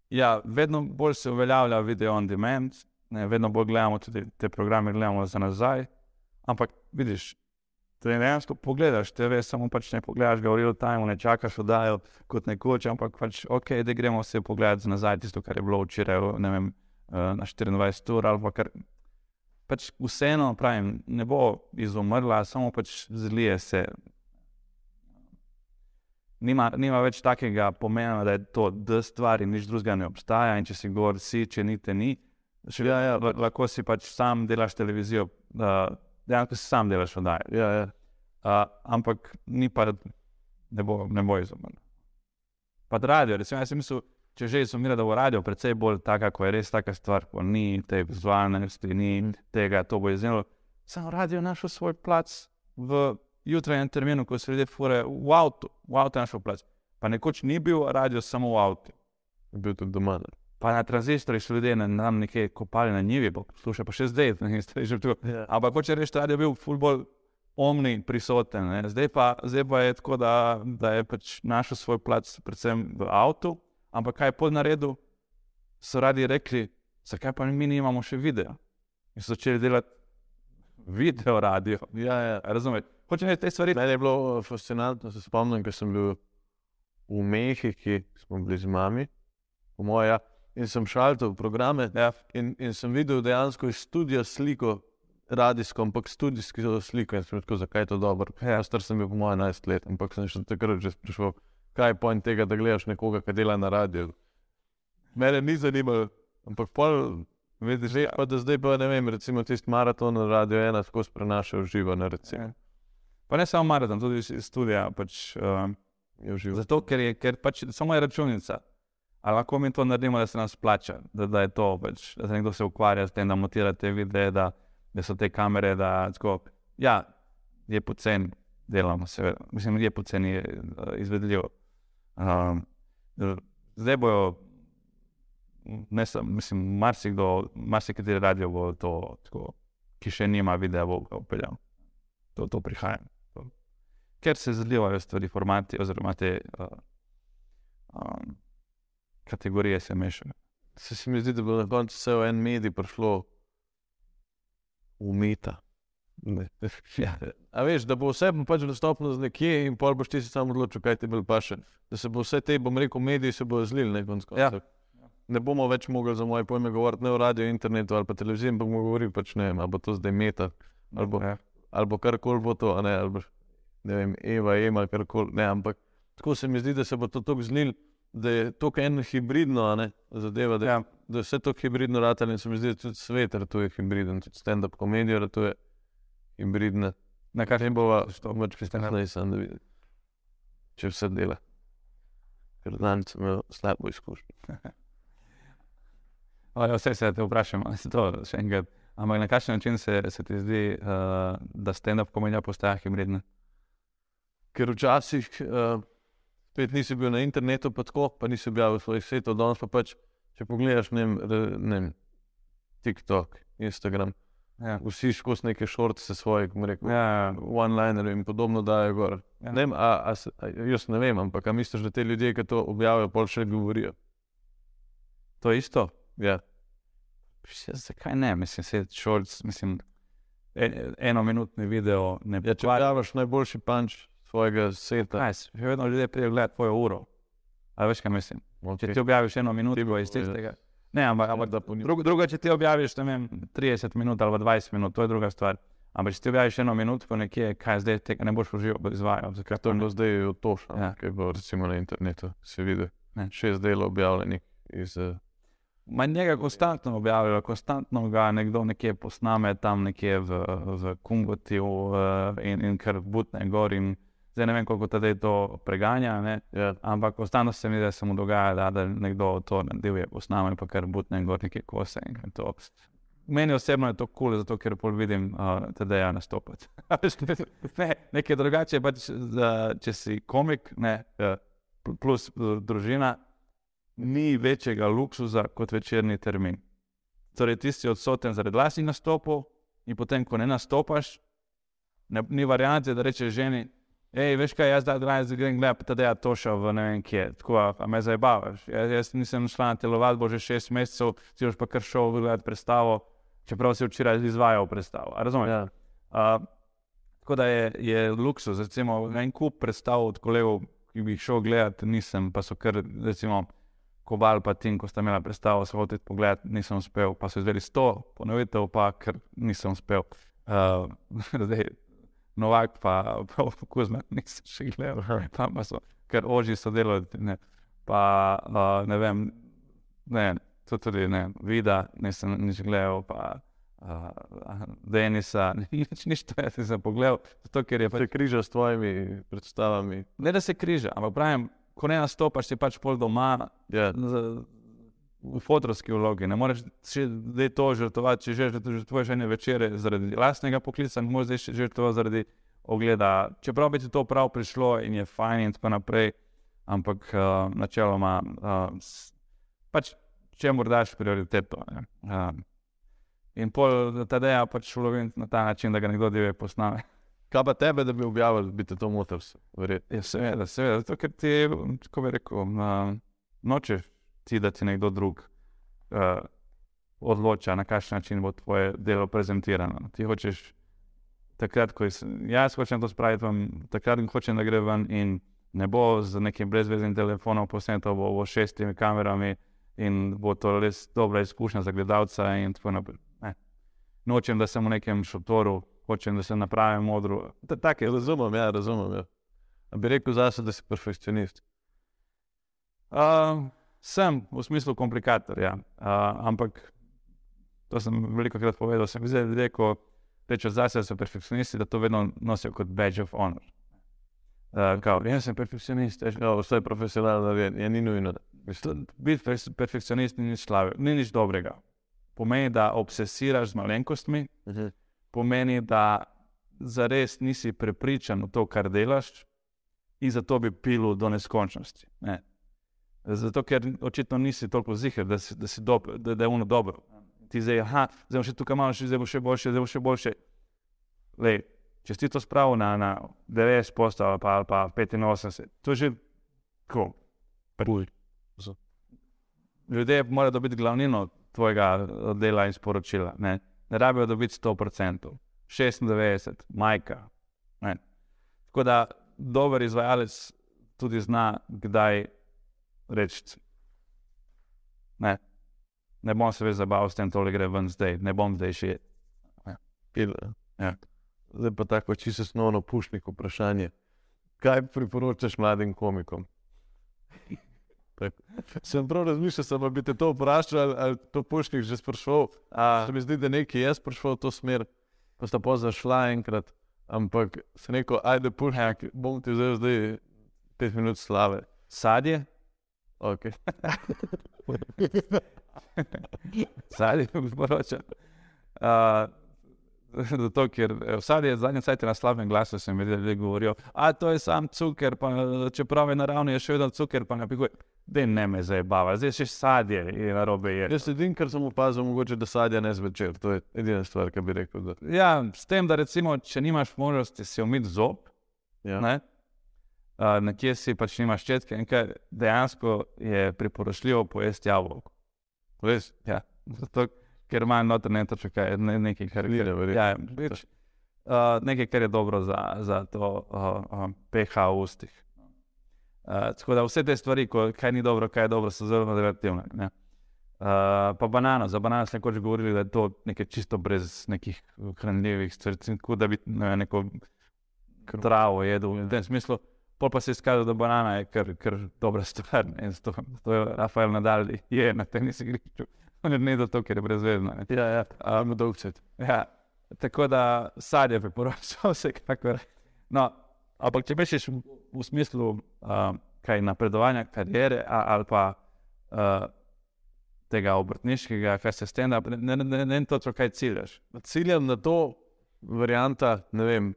Ja, vedno bolj se uveljavlja video on demand, ne, vedno bolj gledamo tudi te programe, gledamo za nazaj. Ampak vidiš, dejansko pogledaš TV, samo pač ne pogledaš ga v real time, ne čakaš oddajo kot nekoč, ampak pač ok, da gremo vse pogledati za nazaj, tisto, kar je bilo včeraj, ne vem, eh, na 24 ur ali pa kar. Pač vseeno, pravim, ne bo izumrla, samo pač zlije se. Nima, nima več takega pomena, da je to D stvar in nič drugega ne obstaja. In če si gor, si, če ni, te ni. Še, ja, ja, la- lahko si pač sam delaš televizijo, uh, dejansko si sam delaš oddaje. Ja, ja. Uh, ampak ni pa, ne bo, ne bo izumrl. Pa radio, recimo, jaz sem mislil, če že izumira, da bo radio precej bolj taka, ko je res taka stvar, ko ni te vizualnosti, ni tega, to bo izumrlo. Sam radio našel svoj plac v jutranjem terminu, ko se ljudje fure v avtu, v avtu našel plac. Pa nekoč ni bil radio samo v avtu. Je bil tudi doma. ne. Pa na tranzistorjih so ljudje na nam nekje kopali na njivi, pa slušaj pa še zdaj, ne, zdaj že tako. Ja. Ampak hoče reči, da je bil ful bolj omni prisoten. Ne. Zdaj, pa, zdaj pa je tako, da, da je pač našel svoj plac predvsem v avtu, ampak kaj je pod naredu, so radi rekli, zakaj pa mi nimamo še video. In so začeli delati video radio. Ja, ja. Razumete? Hoče reči, te stvari. Meni je bilo fascinantno, se spomnim, ko sem bil v Mehiki, smo bili z mami, po moja, in sem šaltal programe Ja, in, in sem videl dejansko iz studia sliko, radijsko, ampak studijsko sliko in sem rekel, zakaj je to dobro. Ja, star sem bil po mojem 11 let, ampak sem še takrat že sprašval, kaj je pojem tega, da gledaš nekoga, ki dela na radiju. Mene ni zanimalo, ampak pol. Vidiš, že, pa da zdaj pa ne vem, recimo tisti maraton na Radio 1 skozi prenaša v živo, ne. Ja. Pa ne samo maraton, tudi iz studija. Pač, uh, Je v živo. Zato, ker je ker pač samo je računica. Ali lahko mi to naredimo, da se nas plača, da, da je to, pač, da se nekdo se ukvarja s tem, da montira te videe, da, da so te kamere. Da, tako, ja, je poceni, delamo, seveda. Mislim, je poceni, je uh, izvedljivo. Um, zdaj bojo, ne samo, mislim, marsikdo, marsikateri radio bo to, tako, ki še nima videa, bo ga upeljal. To, to prihaja. Ker se zlivajo stvari, formati, oziroma te uh, um, kategorije se mešajo. Se, se mi zdi, da bo na koncu vse v en medij prišlo umeta. Ja. A veš, da bo vse pač dostopno z nekje in pol boš ti se sam odločil, kaj ti bolj paše. Da se bo vse te, bom rekel, mediji se bodo zlili, ne konc Ja. Ne bomo več mogli za moje pojme govoriti ne o radiju, internetu ali pa televiziji, ampak bomo govorili pač ne vem, ali bo to zdaj meta, ali bo, Ja. ali bo karkoli bo to, ne, ali bo, ne vem, Eva, Ema, karkoli, ne, ampak tako se mi zdi, da se bo to tako zlil, da je to eno hibridno, ne, zadeva, da, Ja. da je vse to hibridno ratalo in se mi zdi, da tudi svet ratuje hibriden, tudi stand-up komedija ratuje hibridne. Na kar bova Što? več kasneje sam, da vidim, če vse dela. Ker danes sem imel slabo izkušnjo. Ja, vse se te vprašam, ali se to še enkrat. Ampak na kakšen način se, se ti zdi, uh, da stand-up komedija postaja hibridna? Ker včasih uh, spet nisi bil na internetu, pa tako, pa nisi objavil svojih svetov, danes pa pač, če pogledaš, ne vem, TikTok, Instagram, Ja. vsi skozi neke šorte svoje, kako rekel, Ja, one-liner in podobno dajo gor. Ja. Ne a, a, a, jaz ne vem, ampak a misliš, da te ljudje, ki to objavijo, pol še govorijo? to je isto. Ja. Ja, zakaj ne? Mislim, se shorts, mislim, en, enominutni video ne Ja, če objaviš najboljši panč svojega sveta, Kaj, še vedno ljudje pridejo gledati tvojo uro. Ali veš, kaj mislim? Če okay. ti objaviš eno minuto, bo iz tistega. Ne, ampak, ampak da poni- drugo, drugo, če ti objaviš vem, 30 minut ali pa 20 minut, to je druga stvar. Ampak če ti objaviš eno minuto, nekje, kaj zdaj tega ne boš užival, izvajal. Zakaj To je ne? zdaj otošno, Ja. ja. kaj je bilo recimo na internetu, si videl. Ne. Šest delov objavljenih iz uh, Ma njega konstantno objavljajo, konstantno ga nekdo nekje posname, tam nekje v, v Kungoti v, in, in kar butne gor. In Zdaj ne vem, koliko tedaj to preganja, ne? Ja. ampak ostano se mi, da se mu dogaja, da, da nekdo to naredil, posname pa kar butne gor neke kose. in je. Meni osebno je to kul, cool, zato ker pol vidim uh, TD-ja nastopati. ne, nekaj drugače, pa če, za- če si komik, ne, eh, pl- plus eh, družina, ni večjega luksuza kot večerni termin. Torej, ti si odsoten zaradi vlastnih nastopov, in potem, ko ne nastopaš, ne, ni variante, da rečeš ženi, hej, veš kaj, jaz danes grem gledati, da je to šel v ne vem kje, tako a, a me zabavaš. Jaz, jaz nisem šla na telovadbo že šest mesecev, si boš pa kar šel gledati predstavo, čeprav si včeraj izvajal predstavo. A razumeš? Ja. Uh, tako da je, je luksus, recimo en kup predstav od kolegov, ki bi jih šel gledati, nisem, pa so kar, recimo, Kobal pa Tim, ko sta imela predstavo, so hoteli pogledati, nisem uspel, pa so izvedeli sto ponovitev, pa ker nisem uspel. Uh, zdaj, Novak pa, pa Kuzma, nisem še gledal, tam pa so, ker oži so delali, ne, pa uh, ne vem, ne, to tudi ne, vida, nisem nič gledal, pa uh, Denisa, nič, nič to jaz nisem pogledal, zato ker je pač Se križa s tvojimi predstavami. ne da se križa, ampak pravim, ko ne nastopaš, si pač pol doma Ja. z- v fotorski vlogi. Ne moreš še zdaj to žrtvovati, če že žrtvuješ ene večere zaradi lastnega poklica, ne moreš zdaj še žrtvovati zaradi ogleda. Čeprav bi ti to prav prišlo in je fajn in tako naprej, ampak uh, načeloma uh, pač čemu daš prioriteto. ne. Uh, in pol tadeja pač vlogim na ta način, da ga nekdo divje posname. Kaj pa tebe, da bi objavili, bi te to motil? Ja, seveda, seveda. Zato, ker ti, kako bi rekel, uh, nočeš ti, da ti nekdo drug uh, odloča, na kakšen način bo tvoje delo prezentirano. Ti hočeš, takrat, ko jaz, jaz hočem to spraviti, vam, takrat hočem, da gre ven in ne bo z nekim brezveznim telefonom posneto, bo, bo šestimi kamerami in bo to res dobra izkušnja za gledalca in tako naprej. Ne. Nočem, da sem v nekem šotoru, hočem, da sem na pravem modru. Ta- Take, Razumem, ja, razumem. Ja. A bi rekel zase, da si perfekcionist. Uh, sem v smislu komplikator, ja. uh, ampak to sem veliko krat povedal. Sem videl ljudi, ko rečejo zase, da so perfekcionisti, da to vedno nosijo kot badge of honor. Uh, kao, jaz sem perfekcionist, veš, Ja, vse je profesionalno, je, je ni nujno. da- Biti perf- perfekcionist ni nič slabega, ni nič dobrega. Pomeni, da obsesiraš z malenkostmi, pomeni, da zares nisi prepričan v to, kar delaš, in zato bi pil do neskončnosti. Ne. Zato, ker očitno nisi toliko ziger, da, si, da, si dob, da, da je ono dobro. Ti zdaj, aha, zdaj bom še tukaj malo, še, zdaj bo še boljše, zdaj bo še boljše. Lej, če si to spravil na, na 90 postav ali pa, ali pa 85, to je že. Puj. Ljudje morajo dobiti glavnino tvojega dela in sporočila. Ne, ne rabijo dobiti 100%, 96, majka. Ne. Tako da dober izvajalec tudi zna, kdaj reči. Ne, ne bom se več zabaval s tem, tole gre ven zdaj, ne bom zdaj še. Pil, Ja. Zdaj pa tako čisto osnovno pušnik vprašanje. Kaj priporočaš mladim komikom? Tako. Sem prav razmišljal, sem ali bi te to vprašal, ali, ali to pušnik že sprašval. Se mi zdi, da nekaj je sprašval v to smer, pa sta pa zašla enkrat, ampak se neko, ajde pušnik, bom ti vzel zdaj pet minut slave. sadje, Okay. sadje, priporočam. Uh, Zato, ker eh, sadje zadnje cajt na slabem glasu sem videl, da govorijo, a to je sam cuker, pa čeprav je naravni, je še vedno cuker, pa napikuje. Da ne me zabava, zdaj še sadje je na robe je. Jaz edin, kar sem opazil, mogoče da sadja ne zvečer. To je edina stvar, ki bi rekel. Da. Ja, s tem, da recimo, če nimaš možnosti si umiti zob, Ja. ne, uh, nekje si pač nimaš ščetke, in kaj dejansko je priporočljivo pojesti jabolko. Res? Ja, zato, ker ima noter ne točno kaj, ne, nekaj, kar Kline, verjetno. ja, več, uh, nekaj, kar je dobro za, za to uh, uh, pH v ustih. Uh, tako da vse te stvari, ko, kaj ni dobro, kaj je dobro, so zelo relativne. ne. Uh, pa banano, za banano smo nekoč govorili, da je to nekaj čisto brez nekih hranljivih stvari, tako da bi ne, neko travo jedel v tem smislu. Pol pa se je izkazalo, da banana je kar, kar dobra stvar. ne, zato, zato je Rafael Nadal je na tenis igrišču. On je ne zato, ker je brezvezno. ne. Ja, ja, imamo dolg cvet. Ja, tako da sadje priporočam vsekakor. No, Ampak če misliš v, v smislu uh, kaj napredovanja karijere ali pa uh, tega obrtniškega, kaj se stenda, ne, ne, ne, ne točno, kaj ciljaš. Ciljam na to varianta, ne vem,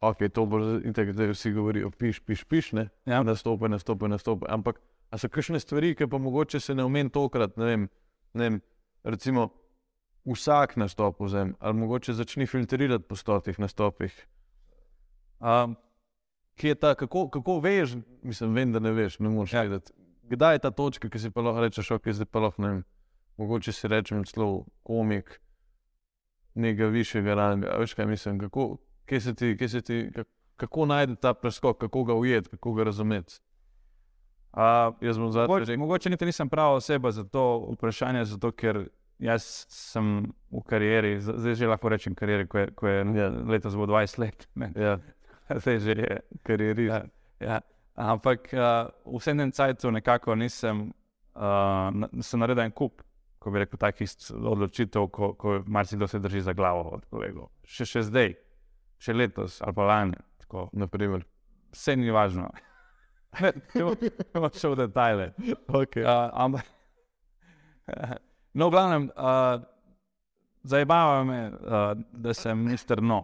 ok, to bo tako, da vsi govorijo, piš, piš, piš, ne, Ja. nastopi, nastopi, nastopi. Ampak, a so kakšne stvari, ki pa mogoče se ne omeni tokrat, ne vem, ne vem recimo vsak nastop vzem, ali mogoče začni filtrirati po stotih nastopih. Um, je ta, kako, kako veš, mislim, vem, da ne veš, ne moreš Ja. vedeti. Kdaj je ta točka, ki si pa lahko rečeš, ok, zdaj pa lahko ne vem, mogoče si rečem celo komik nekega višjega ranga. a Veš kaj mislim, kako, kje se ti, kje se ti, ka- kako najti ta preskok, kako ga ujeti, kako ga razumeti. Jaz bom zadnji mogoče, rekel, mogoče niti nisem prava oseba za to vprašanje, zato ker jaz sem v karieri, zdaj že lahko rečem karieri, ko je, ko je Ja. letos bo 20 let. Ne, ja, zdaj že je. karierist. Ja, ja. Ampak uh, v vsem času nekako nisem, uh, na, sem naredil en kup, ko bi rekel, takih odločitev, ko, ko marsikdo se drži za glavo od kolegov. Še, še zdaj, še letos ali pa lani. Vse ni važno. Ne bomo šel v detajle. Okay. Uh, ampak, no, v glavnem, uh, zabava me, uh, da sem mister no,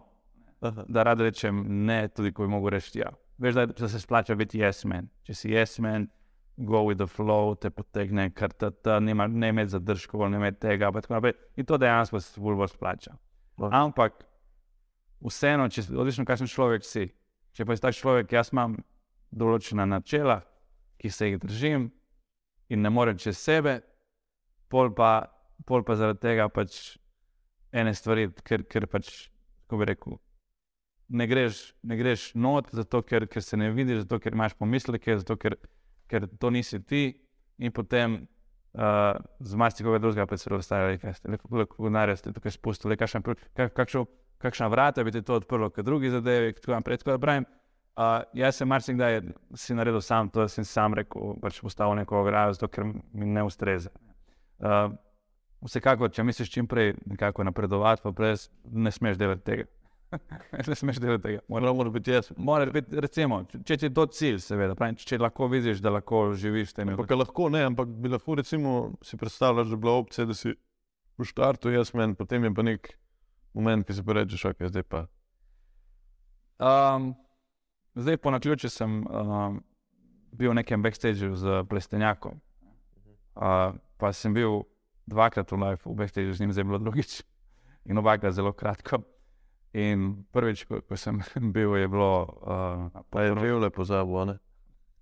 da rad rečem ne, tudi ko bi mogel reči ja. Veš, da, da se splača biti yes man. Če si yes man, go with the flow, te potegne, ker ta, ta nima, ne imeti zadržkov, ne imeti tega. In to dejansko se bolj splača. Ja. Ampak, vseeno, če odlično, kakšen človek si. Če pa si tak človek, jaz imam določena načela, ki se jih držim in ne morem čez sebe, pol pa, pol pa zaradi tega pač ene stvari, ker, ker pač, kako bi rekel, ne greš, ne greš not, zato ker, ker se ne vidiš, zato ker imaš pomisleke, zato ker, ker to nisi ti in potem. Uh, z marsikoga drugega pa se razstajajo, kako denarja ste tukaj spustili, kakšen, kak, kakšno, kakšna vrata bi ti to odprlo, kot drugi zadevi, tako naprej. Tako da pravim, uh, jaz sem marsikdaj si naredil sam to, da sem sam rekel, pač postavil neko ograjo, zato ker mi ne ustreza. Uh, vsekakor, če misliš čim prej nekako napredovati, pa prej ne smeš delati tega. ne smeš delati tega. Mora, Mora biti jaz. mora biti, recimo, če, če ti je to cilj, seveda, pravim, če, lahko vidiš, da lahko živiš s temi Ampak lahko ne, ampak bi lahko recimo si predstavljal, da bi bila opcija, da si v štartu jaz men, potem je pa nek moment, ki si pa rečeš, ok, zdaj pa. Um, zdaj, po naključju, sem um, bil v nekem backstageu z Plestenjakom. Uh, pa sem bil dvakrat v live, v backstageu z njim, zdaj je bilo drugič. In obakrat zelo kratko. In prvič, ko, ko sem bil, je bilo. Uh, Pa je revle pozabil, a ne?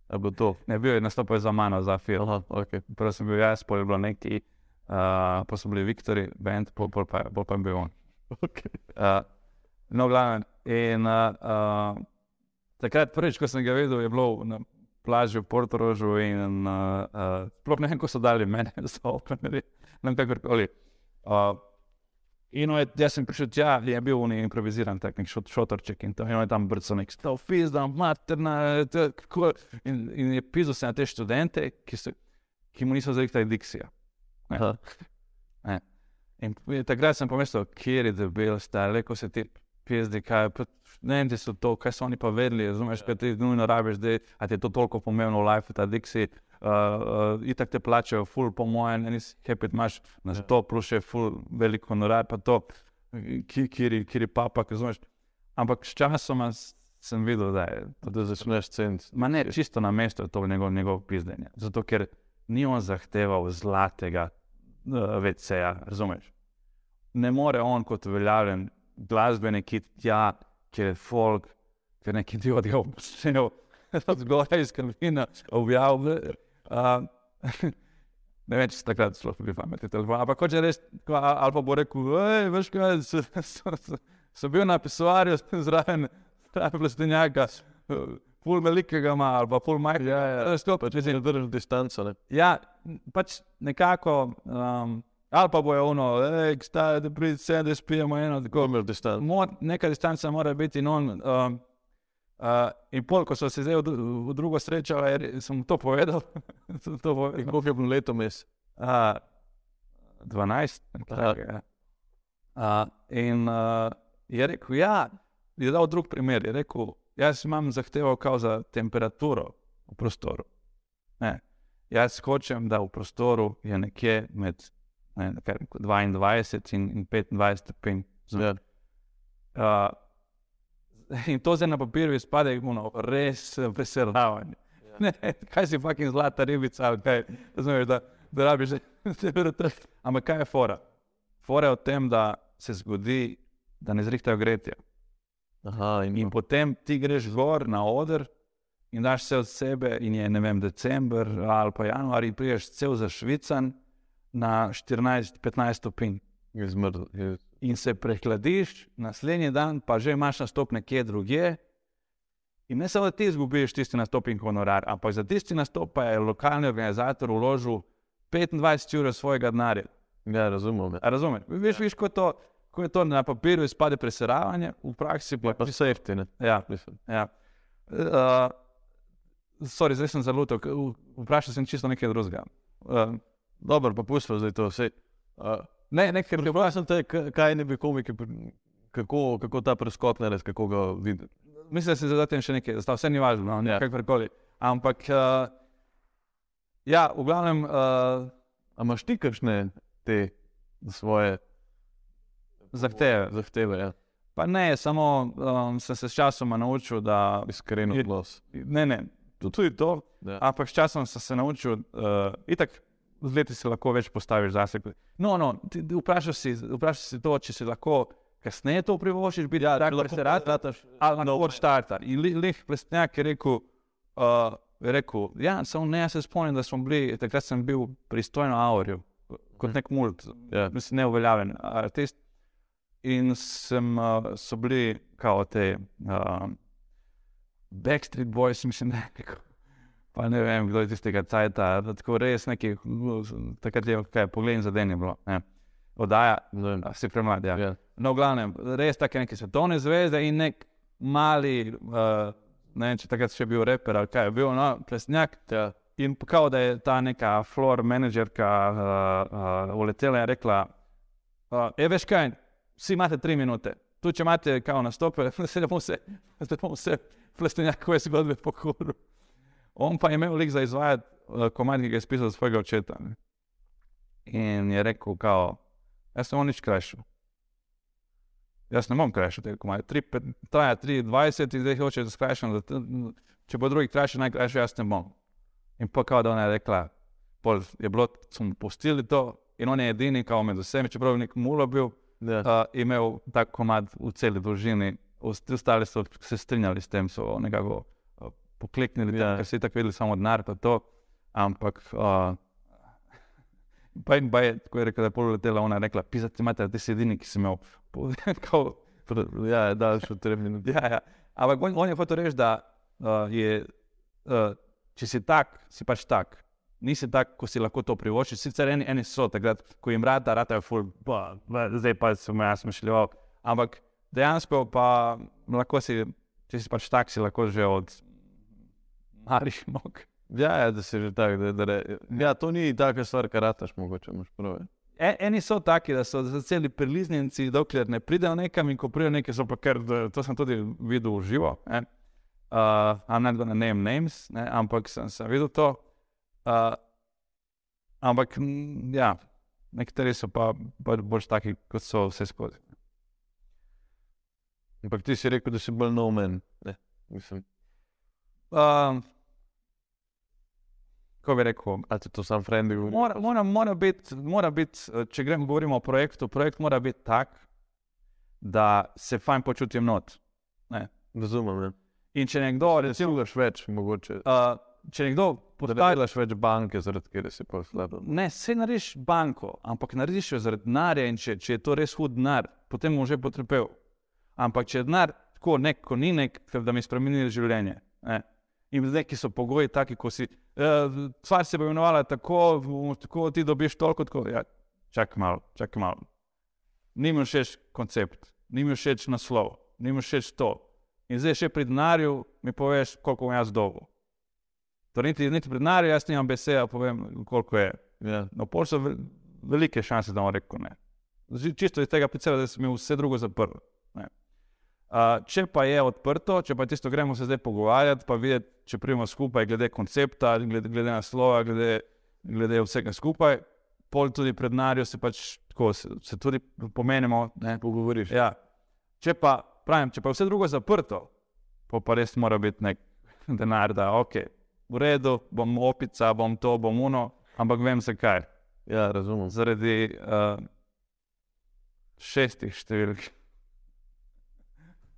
A bo to? ne, bil je nastopil za mano, za film. Aha, ok. Prvo sem bil jaz, pol je bilo neki, uh, pa so bili Viktori, bend, pol, pa, pol pa je bil on. Okay. Uh, no, glavno. In uh, uh, takrat, prvič, ko sem ga videl, je bilo na plaži v Portorožu in uh, uh, ne vem, ko so dali mene za openerje, ne vem, kakorkoli. Uh, in je, jaz sem prišel tja, je bil on improviziran, tak nek šot, šotorček in to, on je tam brco nek stav, fizda, materna, to, kako, in, in je pisal se na te študente, ki, so, ki mu niso zrihtali diksija. Ne. Ne. In takrat sem pomislil, kje je debel, stari, ko se ti pizdi, kaj pa študenti so to, kaj so oni pa vedeli, razumeš, kaj ti nujno rabiš, da ti je to toliko pomembno v life, ta diksi. Uh, uh, itak te plačajo, full, po mojem, en iz happy, imaš na Ja. to, plus še full, veliko honorar, pa to, ki- kiri, kiri papa, razumeš. Ampak s časoma s- sem videl, da je Da začneš ceniti. Ma ne, čisto na mestu je to njegov, njegov pizdenje. Zato, ker ni on zahteval zlatega uh, VC-ja, razumeš? Ne more on kot uveljavljen glasbenik iti tja, kjer je folk, ker neki ti od ga obsnejo, zgoraj iz kamina, objavlja. Uh, ne vem, če se takrat bi pametni telefon. Ampak hoče res, ali pa bo rekel, veš kaj, so, so, so, so bil na pisoarju zraven, zraven plastenjaka. Pul velikega ima, ali pa pul majhnega. Ja, ja. Stop, Če si držal distanco, ne? Ja, pač nekako, um, ali pa bojo ono, da pridem sem, da spijemo eno. Tako, Komer distanco. Mor, neka distanca mora biti in on. Um, uh, in pol, ko so se zdaj v, v drugo srečali, je re- sem to povedal. sem to povedal. koliko je bilo leto mes? Uh, 12, Aha. nekaj. Ja. Uh, in uh, je rekel, ja, je dal drug primer. Je rekel, jaz imam zahtevo za temperaturo v prostoru. Ne. Jaz hočem, da v prostoru je nekje med ne, kaj, rekel, 22 in, in 25 stopinj. Ja. Uh, in to zdaj na papirju izpade ono, res eh, veselavanje. Ne, kaj si fucking zlata ribica, kaj, razumeš, da, da rabiš že temperature. Ampak kaj je fora? Fora je v tem, da se zgodi, da ne zrihtajo gretje. Aha, in, In potem ti greš gor na oder in daš vse od sebe, in je ne vem, december ali pa januar, in priješ cel zašvican na 14-15 stopinj. zmrl. In se prehladiš, naslednji dan pa že imaš nastop nekje drugje. In ne samo, da ti izgubiš tisti nastop in honorar, ampak za tisti nastop pa je lokalni organizator vložil 25 ur svojega denarja. ja, razumem. A Razumeš? Veš, veš ko, je to, ko je to na papirju izpade preseravanje, v praksi pa Je pa safety, ne? Ja, Mislim. ja. Uh, sorry, zdaj sem k- v- vprašal sem čisto nekaj drugega. Uh, Dobro, pa pustimo zdaj to vse. Uh, ne, nekaj drugega. Vprašam te, k- kaj ne bi komiki, kako, kako ta preskok narediti, kako ga videti. Mislim, da se zatem še nekaj, da vse ni važno, no, Ja. kakorkoli. Ampak, uh, ja, v glavnem, uh, A imaš ti kakšne te svoje zahteve. zahteve? Ja? Pa ne, samo um, sem se s časom naučil, da. Iskren Je- odnos. Ne, ne, tu- tudi to. Ja. Ampak s časom sem se naučil, uh, itak z leti si lahko več postaviš zase. No, no, ti, ti vprašaj, si, vprašaj si to, če si lahko kasneje to privoščiš, biti ja, tak preserat, ali lahko od štarta. In li- lih plesnjak je rekel, uh, je rekel, ja, samo ne, jaz se spomnim, da smo bili, takrat sem bil pristojno aurju, kot nek mult, Ja. mislim, neuveljaven artist. In sem, uh, so bili kao te uh, Backstreet Boys, mislim, da je rekel. Pa ne vem, kdo je tistega cajta, da tako res neki, takrat je, kaj, pogled za den je bilo. Ne. Oddaja, Ne vem. a, si premlad, ja. Ja. No, v glavnem, res take neke svetovne zvezde in nek mali, uh, ne vem, če takrat še bil reper ali kaj bil, no, plesnjak. Ja. In kao da je ta neka floor menedžerka uh, uh, uletela in rekla, uh, e, veš kaj, vsi imate tri minute. Tu, če imate kao nastope, se ne bomo vse, se bomo vse plesnjakove zgodbe po kuru. On pa je imel lik za izvajati uh, komad, ki ga je spisal svojega očeta. Ne. In je rekel, kao, jaz sem nič krajšal. Jaz ne bom krajšal tega komada. Tri pet- Traja 23 in zdaj hoče, da skrajšam. Če bo drugi krajši, najkrajši, jaz ne bom. In pa kao, da ona je rekla, pol je bilo, smo pustili to in on je edini, kao med vsemi, čeprav je nek mulo bil, Ja. uh, imel tak komad v celi dolžini. Ostali so se strinjali s tem, so nekako uh, pokleknili, Ja. ker so tako videli samo denar. Ampak, uh, pa in pa je, ko je rekla, da je pol letela, ona je rekla, pisati imate, ti si edini, ki si imel. kao, Ja, od treh minut. Ja, ja. Ampak on, on je hotel reči, da uh, je, uh, če si tak, si pač tak. Nisi tak, ko si lahko to privoščiš. Sicer eni, eni so takrat, ko jim rata, rata je ful, pa, zdaj pa sem jaz smišljeval. Ampak dejansko pa lahko si, če si pač tak, si lahko že od malih nog. Ja, ja, da si že tak. Da, da, re- ja, to ni taka stvar, kar rataš, mogoče imaš prav. ja. E, eni so taki, da so celi priliznjenci, dokler ne pridejo nekam in ko pridejo nekaj, so pa kar, da- to sem tudi videl v živo. ne. Uh, I'm not gonna name names, ne, ampak sem, sem videl to. Uh, ampak, mm, ja, nekateri so pa bolj, bolj taki, kot so vse skozi. Ampak ti si rekel, da si bolj no. Ne, mislim, Uh, ko bi rekel, a ti to sam frendi mora, mora, mora biti, bit, eh, če gremo govorimo o projektu, projekt mora biti tak, da se fajn počutim not. Razumem, ne. In če nekdo, Da recimo, ugaš več, mogoče. uh, če nekdo Da ne postavi, delaš več banke, zaradi katere si pa slabo. ne, se narediš banko, ampak narediš jo zaradi denarja in če, če je to res hud denar, potem bom že potrpel. Ampak če je denar tako nek, ko ni nek, da mi spremeni življenje. Ne. In neki so pogoji taki, ko si. Uh, stvar se bo imenovala tako, tako ti dobiš toliko, tako. Ja, čakaj malo, čakaj malo. Ni mi všeč koncept, ni mi všeč naslov, ni mi všeč to. In zdaj še pri denarju mi poveš, koliko bom jaz dolgo. Torej, niti, niti pri denarju jaz nimam besede, povem, koliko je. Ja. No, pol so vel- velike šanse, da bom rekel ne. Čisto iz tega principa, da sem imel vse drugo zaprl. ne. Uh, če pa je odprto, če pa tisto, gremo se zdaj pogovarjati, pa videti, če pridemo skupaj, glede koncepta, glede, glede naslova, glede, glede vsega skupaj, pol tudi pred narjo se pač tako, se, se tudi pomenimo. Ne? Pogovoriš. Ja. Če pa, pravim, če pa je vse drugo zaprto, pa, pa res mora biti nek denar, da ok, v redu, bom opica, bom to, bom uno, ampak vem zakaj. Ja, razumem. Zaradi uh, šestih številk.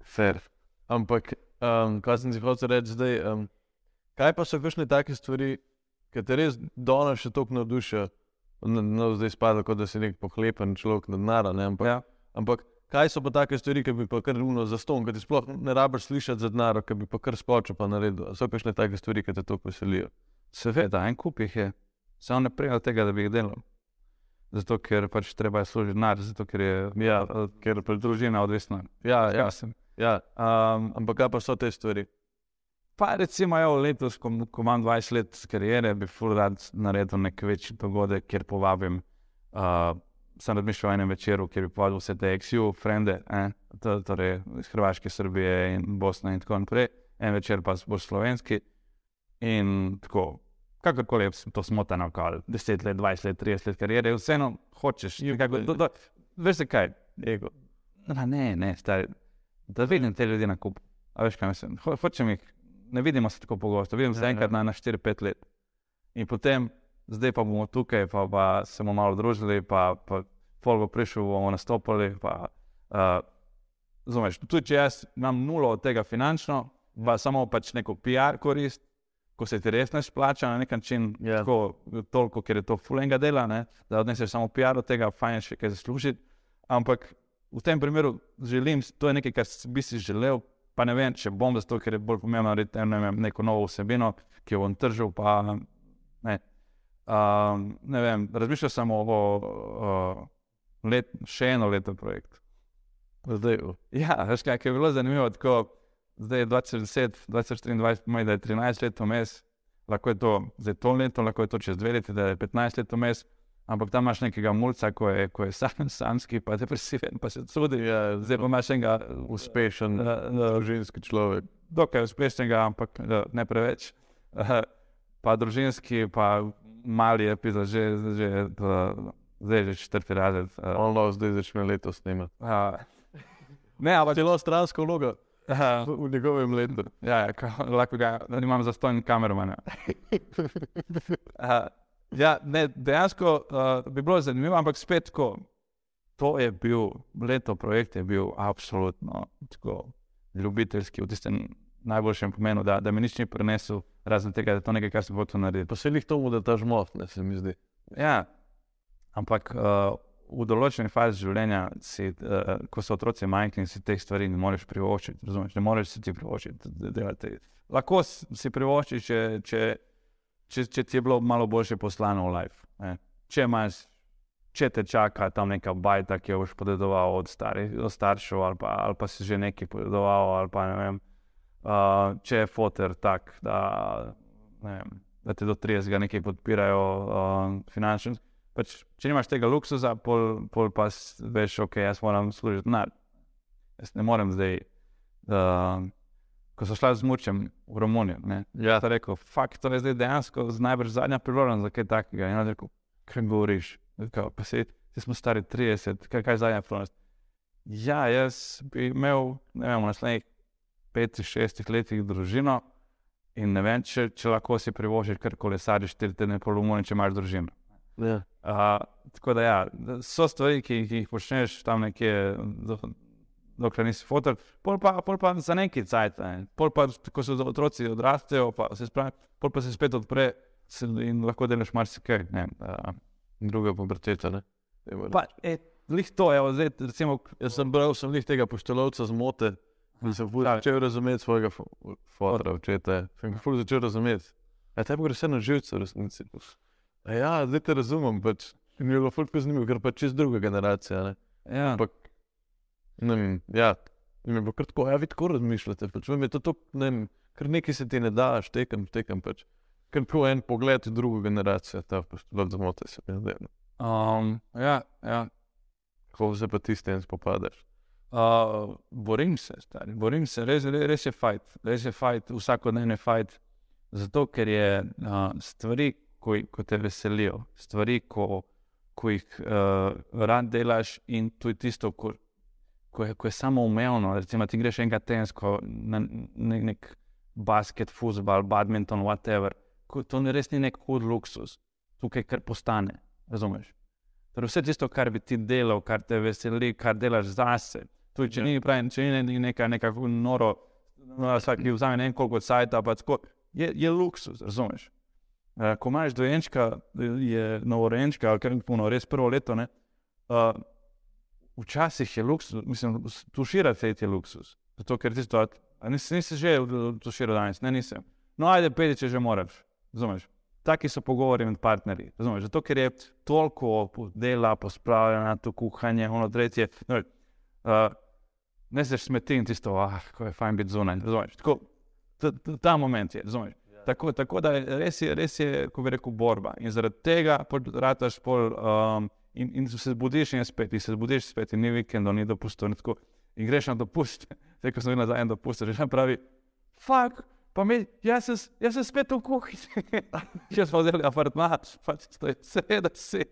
Fair. Ampak, um, kaj sem ti hotel reči zdaj? Um, kaj pa so kakšne take stvari, ki te res danes še toliko navdušijo? No, no, zdaj spada, kot da si nek pohlepen človek na denar. ne, Ampak, Ja. ampak kaj so pa take stvari, ki bi pa kar runo za ston, ki ti sploh ne rabiš slišati za denar, ki bi pa kar spočil pa naredil? So kakšne take stvari, ki te to veselijo? Seveda, en kup jih je, samo ne prej od tega, da bi jih delal. Zato, ker pač treba služiti denar, zato ker je Ja, eh, ker družina odvisna. ja, ja, sem. ja. Um, Ampak kaj pa so te stvari? pa recimo, evo, letos, ko, ko imam 20 let kariere, bi ful rad naredil nek večji dogodek, kjer povabim. Uh, sem razmišljal o enem večeru, kjer bi povabil vse te XU, frende, eh, to, torej iz Hrvaške, Srbije in Bosne in tako naprej. En večer pa bo slovenski. In tako, kakorkoli je to smotano, kao 10 let, 20 let, 30 let kariere, vseeno hočeš. Nekako, do, do, veš zakaj? Ego. Na, ne, ne, stari, da vidim te ljudi na kup. A veš, kaj mislim? Ho, hočem jih, ne vidimo se tako pogosto, vidim se Ja, enkrat ja. na, na 4-5 let. In potem, zdaj pa bomo tukaj, pa, pa se bomo malo družili, pa, pa pol bo prišel, bomo nastopili. Pa, uh, Razumeš, tudi če jaz imam nulo od tega finančno, pa samo pač neko PR korist, ko se ti res ne splača na nek način, Ja. tako, toliko, ker je to fulenga dela, ne, da odneseš samo PR od tega, fajn še kaj zaslužiti. Ampak v tem primeru želim, to je nekaj, kar bi si želel, pa ne vem, če bom zato, ker je bolj pomembno narediti ne vem, neko novo vsebino, ki jo bom tržil. Pa, ne. Um, ne vem, razmišljal sem o, o let, še eno leto projekt. Zdaj, Ja, veš kaj, je bilo zanimivo, tako zdaj je 2010, 2024, pomeni, da je 13 let vmes, lahko je to zdaj to leto, lahko je to čez dve leti, da je 15 let vmes, ampak tam imaš nekega mulca, ko je, ko je sam, samski, pa depresiven, pa se trudi. ja, Zdaj pa imaš enega uspešen, uh, uh, družinski človek. dokaj uspešnega, ampak uh, ne preveč. Uh, pa družinski, pa mali epizod, že, že, uh, zdaj že četrti razred. Uh, On lahko zdaj začne letos snemati. uh, ne, ampak Celo stransko vlogo uh, v, njegovem letu. Ja, ja lahko ga da imam za stojn kamermana. Uh, ja, ne, dejansko uh, bi bilo zanimivo, ampak spet tako. To je bil, leto projekt je bil absolutno tako ljubiteljski, v tistem najboljšem pomenu, da, da mi nič ni prenesel, razen tega, da je to nekaj, kar sem hotel narediti. Pa se jih tomu, da ta žmoht, ne se mi zdi. Ja, ampak uh, v določeni fazi življenja, si, uh, ko so otroci majhni, si teh stvari ne moreš privoščiti. Razumeš, ne moreš si ti privoščiti. da delati. Lahko si privoščiš, če, če, če, če ti je bilo malo boljše poslano v life. Ne. Če imaš. Če te čaka tam neka bajta, ki jo boš podedoval od, stari, od staršev, ali pa, ali pa si že nekaj podedoval, ali pa ne vem, uh, če je fotor tak, da, vem, da te do 30 nekaj podpirajo uh, finančno, pač, če nimaš tega luksusa, pol, pol pa veš, ok, jaz moram služiti denar. Jaz ne morem zdaj. Uh, ko so šla z mučem v Romunijo, ne, Ja, ta rekel, fakt, to je zdaj dejansko najbrž zadnja priložnost za kaj takega. In on je rekel, kaj govoriš, Kao, pa se, ti smo stari 30, kaj, kaj je zadnja priložnost. Ja, jaz bi imel, ne vem, v naslednjih 5-6 letih družino in ne vem, če, če lahko si privoščiš kar kolesariš 4 tedne po Romuniji, če imaš družino. ja. Uh, tako da, ja, so stvari, ki, ki jih počneš tam nekje, do- dokler nisi fotor, pol pa, pol pa za neki cajt. Ne. Pol pa, ko so otroci odrastejo, pa se, spravi, pol pa se spet odpre se, in lahko delaš marsikaj. ne. Uh, druga puberteta. E, lih to, evo, zdaj, recimo, Jaz sem bral, sem jih tega poštelovca zmote. Sem ful Pravi. začel razumeti svojega fo- fotra, očeta. Sem ga ful začel razumeti. A tebi gre vse na živce, v resnici. A ja, zdaj te razumem. Pač. Mi je bilo ful zanimivo, ker pač čez druga generacija. Ne? ja, Ampak, ne vem, ja. In mi je bilo kar tako, ja, vi tako razmišljate. Pač, vem, je to, to, ne vem, kar nekaj se ti ne da, štekam, štekam. Pač. Ker tako en pogled v drugo generacijo, ta poštevalt zmote se mi zdaj. um, ja, ja. Kako se pa ti s tem spopadaš? Uh, borim se, stari, borim se, res, res, res je fajn, res je fajn, vsakodnevni fajn. Zato, ker je uh, stvari, ko te veselijo, stvari, ko, ko jih uh, rad delaš, in to je tisto, ko, ko, je, ko je samo umevno. Recimo, ti greš enkrat tensko na ne, nek basket, futbol, badminton, whatever. Ko, to ni res ni nek hud luksus, tukaj kar postane. Razumeš? Torej, vse tisto, kar bi ti delal, kar te veseli, kar delaš zase. Tudi, če, ni, pravim, če ni neka, neka noro, no, vsak, ki vzame vem koliko sajta, pa tako, je, je luksus, razumeš? Uh, ko imaš dojenčka, je novorojenčka, ali kar je puno, res prvo leto, ne, uh, včasih je luksus, mislim, tuširati je luksus. Zato, ker ti to, nisi, nisi že tuširal danes, ne nisem. No, ajde, peti, če že moraš, razumeš? Taki so pogovori med partnerji. Razumeš? Zato, ker je toliko dela, pospravljena, to kuhanje, ono tretje. No, uh, ne se smeti in tisto, ah, ko je fajn biti zunaj. Tako, ta, ta, moment je. Yeah. Tako, tako da res je, res je, ko bi rekel, borba. In zaradi tega rataš pol. Um, In, in se zbudiš, in spet, in se zbudiš, spet, in ni vikend, ni dopust. In, tako, in greš na dopust, zdaj ko sem videl nazaj na dopust, že pravi, fuk, pa mi, jaz sem, jaz sem spet v kuhinji. Jaz sem vzel apartma, pač to je seveda vse.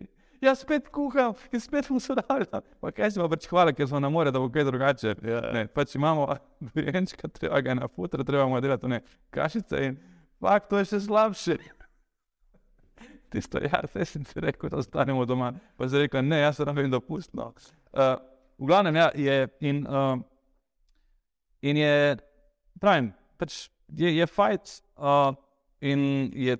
Jaz spet kuham in spet mu sodelujem. Pa kaj si pa pač hvala, ker smo na more, da bo kaj drugače. Ja. Ne, pač imamo dojenčka, treba ga na futra, treba mu delati ne, kašice in fakt, to je še slabše. Tisto, ja, vse sem ti rekel, da ostanemo doma. Pa si rekel, ne, jaz sem rabim dopust. No. Uh, v glavnem, ja, je in, uh, in je, pravim, pač je, je fajt uh, in je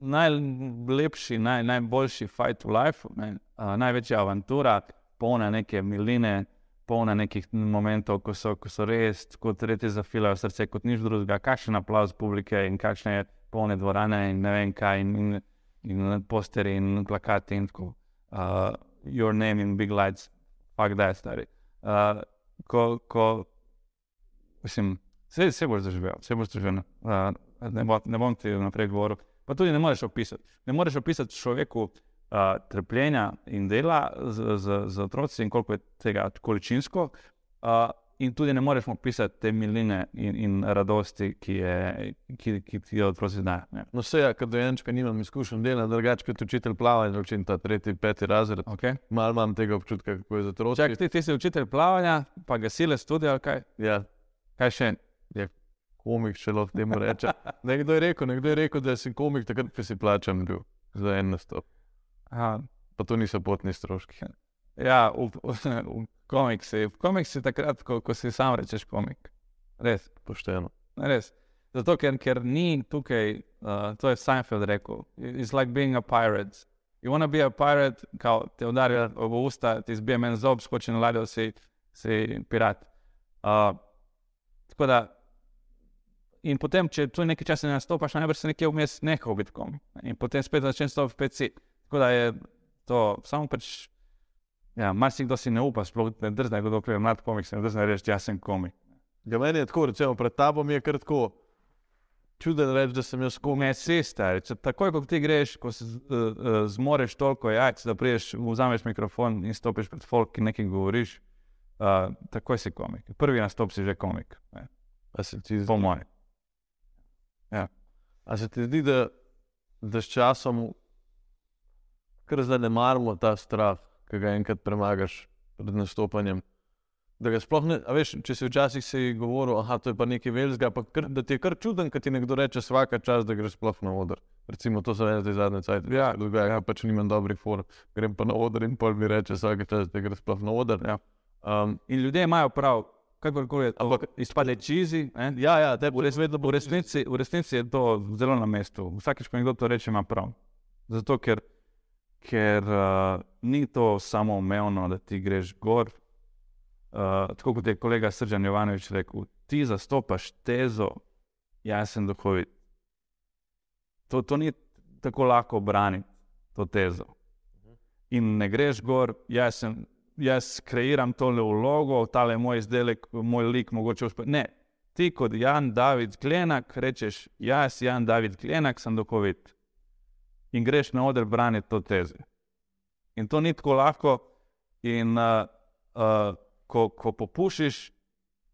najlepši, naj, najboljši fajt v life, ne, uh, največja avantura, polna neke miline, polna nekih momentov, ko so, ko so res, kot tretji zafilajo srce, kot nič drugega, kakšen aplauz publike in kakšne polne dvorane in ne vem kaj. In, in, in posteri in plakati in tako. Uh, your name in big lights, fuck da je stari. Uh, ko, ko, mislim, vse, vse boš doživel, vse boš doživel. Uh, ne, bo, ne bom ti naprej govoril. Pa tudi ne moreš opisati. Ne moreš opisati človeku uh, trpljenja in dela z, z, z otroci in koliko je tega količinsko. Uh, in tudi ne moreš opisati te miline in, in radosti, ki, je, ki, ki ti jo otroci dajo. No, vse, ja, kot dojenčka, nimam izkušenj dela, drugače kot učitelj plavanja, učim ta tretji, peti razred. Okay. Malo imam tega občutka, kako je za otroke. Čak, ti, ti si učitelj plavanja, pa gasilec tudi, ali kaj? Ja, Kaj še? Je komik, če lahko temu reče. Nekdo je rekel, nekdo je rekel, da si komik, takrat, ko si plačan bil za en nastop. Aha. Pa to niso potni stroški. Ja, v, v, v komiksi. V komiksi takrat, ko, ko si sam rečeš komik. Res. Pošteno. Res. Zato, ker, ker ni tukaj, uh, to je Seinfeld rekel, it's like being a pirate. You want to be a pirate, kao te udarijo v usta, ti zbije men zob, skoči na ladjo, si, si pirat. Uh, tako da, in potem, če tu nekaj časa ne nastopaš, najbrž se nekje vmes nehal biti komik. In potem spet začneš stopiti v PC. Tako da je to samo pač. Ja, marsikdo si ne upa, sploh ne drzne, kdo je mlad komik, se ne drzne reči, jaz sem komik. Ja, meni je tako, recimo, pred tabo mi je kar tako čuden reči, da sem jaz komik. Ne, si star. Takoj, ko ti greš, ko se uh, uh, zmoreš toliko jajc, da priješ, vzameš mikrofon in stopiš pred folk in nekaj govoriš, uh, takoj si komik. Prvi nastop si že komik. Ne. A se ti zdi, Po mojem. A se ti zdi da, da s časom kar zanemarimo ta strah, ki ga enkrat premagaš pred nastopanjem? Da ga sploh ne, veš, če si včasih si govoril, aha, to je pa nekaj velikega, pa kar, da ti je kar čuden, kad ti nekdo reče vsaka čas, da greš sploh na oder. Recimo, to se meni zdaj zadnje cajt. Ja, dogaja, ja, pač nimam dobrih for, grem pa na oder in pol mi reče vsaka čas, da greš sploh na oder. Ja. Um, In ljudje imajo prav, kakorkoli je. Ampak- izpade čizi. ja, ja, te V, res, v, resnici, v resnici je to zelo na mestu. Vsakič, ko nekdo to reče, ima prav. Zato, ker, ker uh, ni to samo umevno, da ti greš gor. Uh, tako kot je kolega Sržan Jovanovič rekel, ti zastopaš tezo, jaz sem duhovit. To, to ni tako lahko braniti, to tezo. In ne greš gor, jaz, sem, jaz kreiram tole vlogo, tale moj izdelek, moj lik, mogoče uspe. Ne, ti kot Jan David Klenak rečeš, jaz, Jan David Klenak, sem duhovit. In greš na oder braniti to tezo. In to ni tako lahko. In uh, uh, ko, ko popušiš,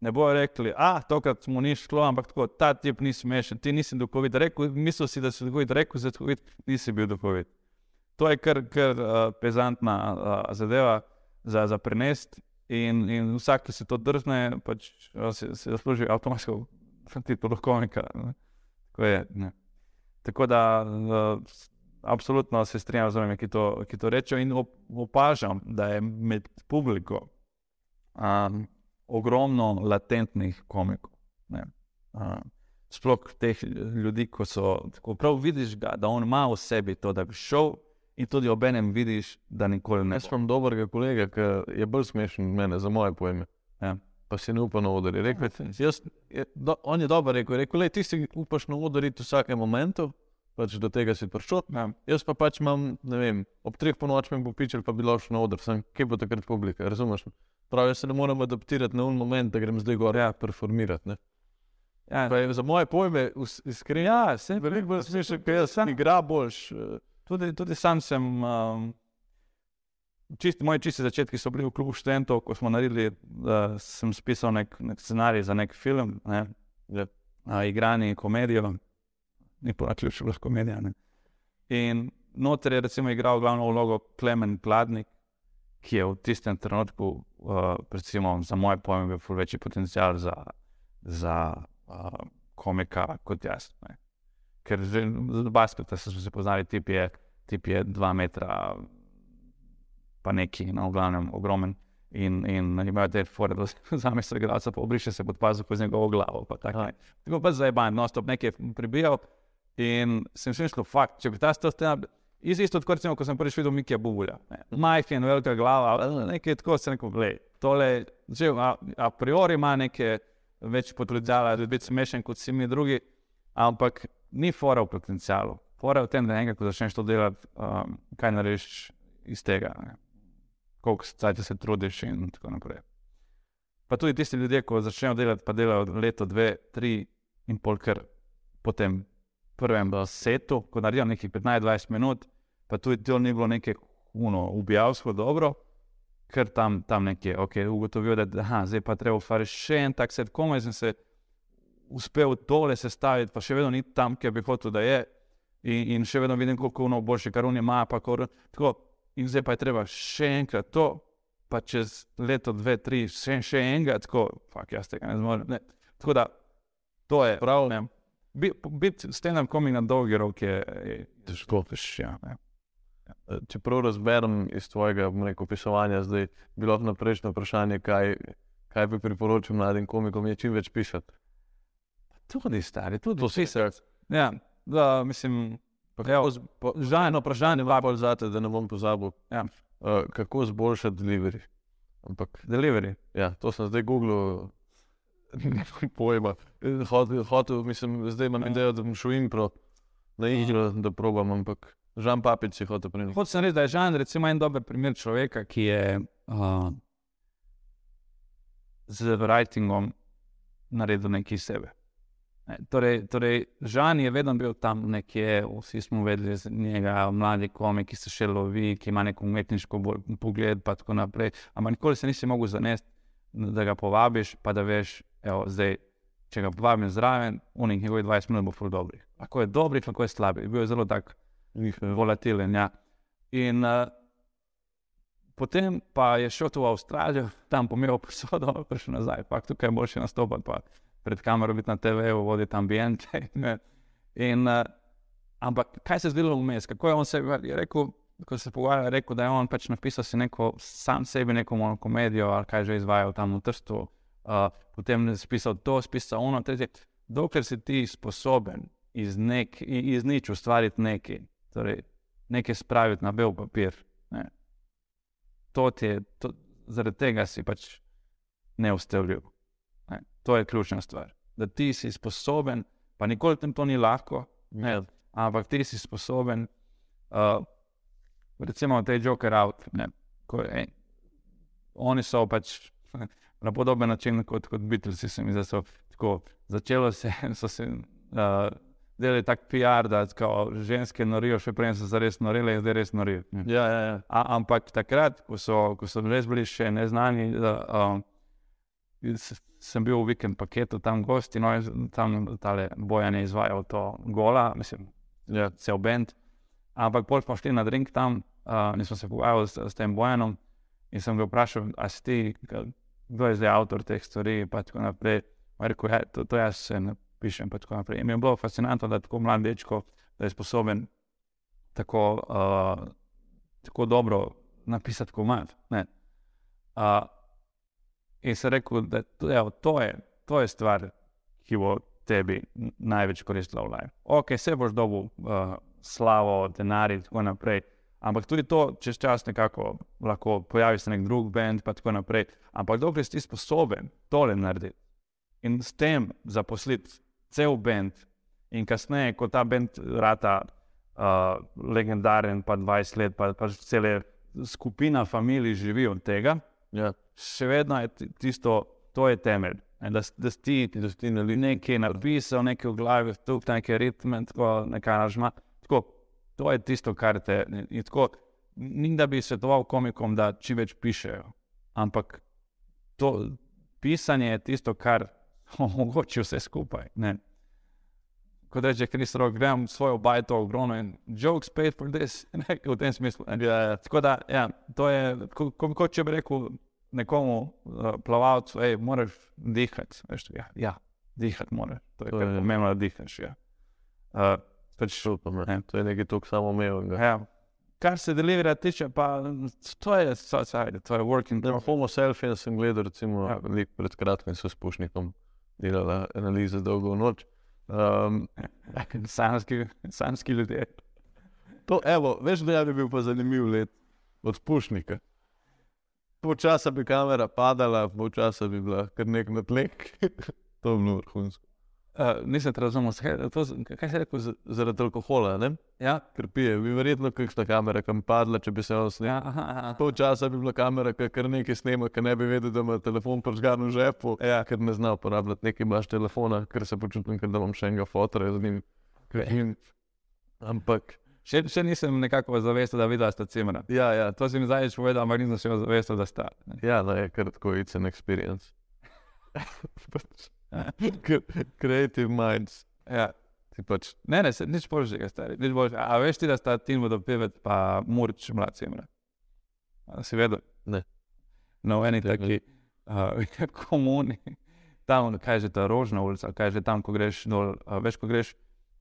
ne bojo rekli, a tokrat mu ni šlo, ampak tako, ta tip ni smešen, ti nisi duhovit. Rekel, mislil si, da si duhovit, rekel si, da si duhovit, nisi bil duhovit. To je kar, kar uh, pezantna uh, zadeva za, za prenesti. In, in vsak, ki se to drzne, pač se, se zasluži avtomatsko titul duhovnika. ne. Tako je. Ne. Tako da uh, absolutno se strinjam z vami, ki to, ki to rečejo, in op, opažam, da je med publiko um, ogromno latentnih komikov. ne. Uh, sploh teh ljudi, ko so tako prav vidiš, ga, da on ima v sebi to, da bi šel, in tudi obenem vidiš, da nikoli ne. Jaz imam dobrega kolega, ki je bolj smešen od mene, za moje pojme. Ja. Pa si ne upa na oder. Je Rekel, jaz, je, do, on je dober rekel, rekel "Glej, ti si upaš na oder iti v vsakem momentu, pač do tega si prišel. Ja. Jaz pa pač imam, ne vem, ob treh po noč me bo pičel, pa bi lahko šel na oder, sem, kje bo takrat publika, razumeš? Prav, jaz se ne morem adaptirati na un moment, da grem zdaj gor ja. performirati. Ne? Ja. Pa je za moje pojme, iskreno, Ja, se veliko bolj smešen, ker jaz sam igra boljš. eh, Tudi, tudi sam sem. Um, čist, moji čisti začetki so bili v klubu študentov, ko smo naredili, da sem spisal nek, nek scenarij za nek film, ne, Ja. a, igrani komedijo, ni pa ključ, lahko komedija. Ne. In noter je recimo igral glavno vlogo Klemen Pladnik, ki je v tistem trenutku, uh, recimo, za moje pojme, bil večji potencial za, za uh, komika kot jaz. Ne. Ker že z basketa smo se poznali, tip je, tip je dva metra, pa neki, no, v glavnem, ogromen. In, in imajo te fore, da zame se igralca, pa obriše se pod pazuho z njegovo glavo. Pa tako, pa zdaj ban, no, stop nekaj pribijal. In sem mislil, fakt, če bi ta stand iz isto kot recimo, ko sem prvič videl Mikija Bubulja. ne. Majhen, velika glava, nekaj tako se rekel, gled. Tole, že a, a priori ima neke več potencijala, da bi biti smešen kot vsi mi drugi, ampak ni fora v potencialu. Fora je v tem, da enkrat, ko začneš to delati, um, kaj narediš iz tega. Koliko se, se trudiš in tako naprej. Pa tudi tisti ljudje, ko začnejo delati, pa delajo leto, dve, tri in pol, ker po tem prvem setu, ko naredijo nekih 15-20 minut, pa tudi to ni bilo nekaj uno, ubijalsko dobro, ker tam, tam nekje, ok, ugotovijo, da aha, zdaj pa treba ustvariti še en tak set, komaj sem se uspel tole sestaviti, pa še vedno ni tam, kjer bi hotel, da je. In, in še vedno vidim, koliko uno boljše, kar on ima, kor, tako. In zdaj pa je treba še enkrat to, pa čez leto, dve, tri, še, še enega, tako, fak, jaz tega ne zmorem. Ne. Tako da, to je prav. ne. Bi- Biti stand-up komik na dolgi rok je, je Težko. Ja, ne. Eh, Če prav razberem iz tvojega rekel, opisovanja, zdaj bi lahko na prejšnje vprašanje, kaj, kaj bi priporočil mladim komikom, je čim več pisati. Tudi stari, tudi vsi se. Ja, da, mislim, žajno vprašanje, Dva bolj zate, da ne bom pozabil. Ja. Uh, kako zboljšati delivery? Ampak delivery. ja, to sem zdaj googlil, nimam pojma. Hotel, hotel, mislim, zdaj imam Ja. idejo, da bom šel impro na igro, da probam, ampak Žan Papič je hotel prinesti. Hočem reči, da je Žan recimo en dober primer človeka, ki je uh, z writingom naredil nekaj sebe. Torej, torej, Žan je vedno bil tam nekje, vsi smo vedeli za njega, mladi komik, ki se še lovi, ki ima neko umetniško pogled, pa tako naprej. Ampak nikoli se nisi mogel zanesti, da ga povabiš, pa da veš, evo, zdaj, če ga povabim zraven, unih njegovih 20 minut bo ful dobrih. Lahko je dobrih, lahko je slabih. Bil je zelo tak volatilen. Ja. In uh, potem pa je šel v Avstralijo, tam pomeril posodo, prišel nazaj, pa tukaj boljše nastopati, pa pred kamero biti na TV-ju, voditi ambiente. ne. In, uh, ampak kaj se je zgodilo vmes, kako je on se je rekel, ko se pogovarja, rekel, da je on pač napisal si neko, sam sebi neko mono komedijo ali kaj že izvajal tam v Trstu, uh, potem je spisal to, spisal ono, tretje. Dokler si ti sposoben iz, nek, iz nič ustvariti nekaj, torej nekaj spraviti na bel papir. Ne. To ti je, to, zaradi tega si pač neustavljiv. To je ključna stvar. Da ti si sposoben, pa nikoli tem to ni lahko, ne, ampak ti si sposoben, uh, recimo, te Joker out. Ne, ko, je, oni so pač na podoben način kot, kot Beatlesi, se mi zdi, so tako začelo se, so se. Uh, delali tak PR, da kao, ženske norijo, še prej so se res norile in zdaj res norijo. Ja, ja, ja. A, ampak takrat, ko so, ko so res bili še neznani, da, um, sem bil v vikend paketu tam gosti, no in tam tale bojan je izvajal to gola, mislim, ja. cel bend. Ampak bolj smo šli na drink tam uh, in smo se pogovarjali s, s tem bojanom in sem ga vprašal, a si ti, kdo je zdaj avtor teh stvari pa tako naprej. Rekel, ja, to, to jaz se napišem in tako naprej. In mi je bilo fascinantno, da tako mlad dečko, da je sposoben tako, uh, tako dobro napisati komad. ne. Uh, in sem rekel, da evo, to, je, to je stvar, ki bo tebi največ koristila v life. Ok, se boš dobil uh, slavo, denar in tako naprej. Ampak tudi to, čez čas nekako lahko pojavi se nek drug bend, pa tako naprej. Ampak dokler si ti sposoben tole narediti in s tem zaposliti cel bend, in kasneje, ko ta bend rata uh, legendaren, pa 20 let, pa, pa cele skupina familij živi od tega, ja. še vedno je ti- tisto, to je temelj. Ne, Da, da si ti Da si ti nali... nekaj napisal, nekaj v glavi, tukaj nekaj ritme, tako nekaj aranžma. Tako, to je tisto, kar te. tako, ni da bi svetoval komikom, da čim več pišejo, ampak to pisanje je tisto, kar omogoča vse skupaj. Ne. Kot reče Kris Rock, grem svojo bajto ogromno in jokes paid for this, v tem smislu. Ja, ja. Tako da, ja, to je, ko, ko, kot če bi rekel nekomu uh, plavalcu, hej, moraš dihati. Veš, ja, ja, dihati moraš. To je To je- pomembno, da dihaš. Ja. Uh, pač, Super, ne. To je nekaj tako samoumevnega. ja. Kar se delivera tiče, pa to je, so, sajde, to je working Na. Homo selfie sem gledal, recimo, Ja. pred kratkim s Pušnikom, delala analize dolgo noč. Um, Sanski, sanski ljudje. to, evo, veš, da je bil pa zanimiv let od Pušnika. Počasa bi kamera padala, počasa bi bila kar nek natlek. to bi bilo vrhunsko. Uh, nisem razumel, to, kaj si rekel? Zaradi alkohola, ne? Ja, Ker pije, bi verjetno kakšna kamera kam padla, če bi se on snimil. ja. Pol časa bi bila kamera, ki kar nekaj snema, ker ne bi vedel, da ima telefon prižgan v žepu, Ja. ker ne zna uporabljati nekaj imaš telefona, ker se počutim, kot da imam še enega fotora z njim. In, ampak, Še, še nisem nekako zavestil, da videla sta cimera. ja, ja, To si mi zdaj povedal, ampak nisem še zavestil, da sta. ja, da je kar tako, it's an experience. Creative minds. Ja. Ti pač, Ne, ne, se, nič boljšega, stari. Nič boljšega. A veš ti, da sta Tim Vodopevec pa Murič mlad? A si vedel? Ne. No, eni taki uh, komuni, tam, kaj že ta rožna ulica, kaj že tam, ko greš dol, uh, veš, ko greš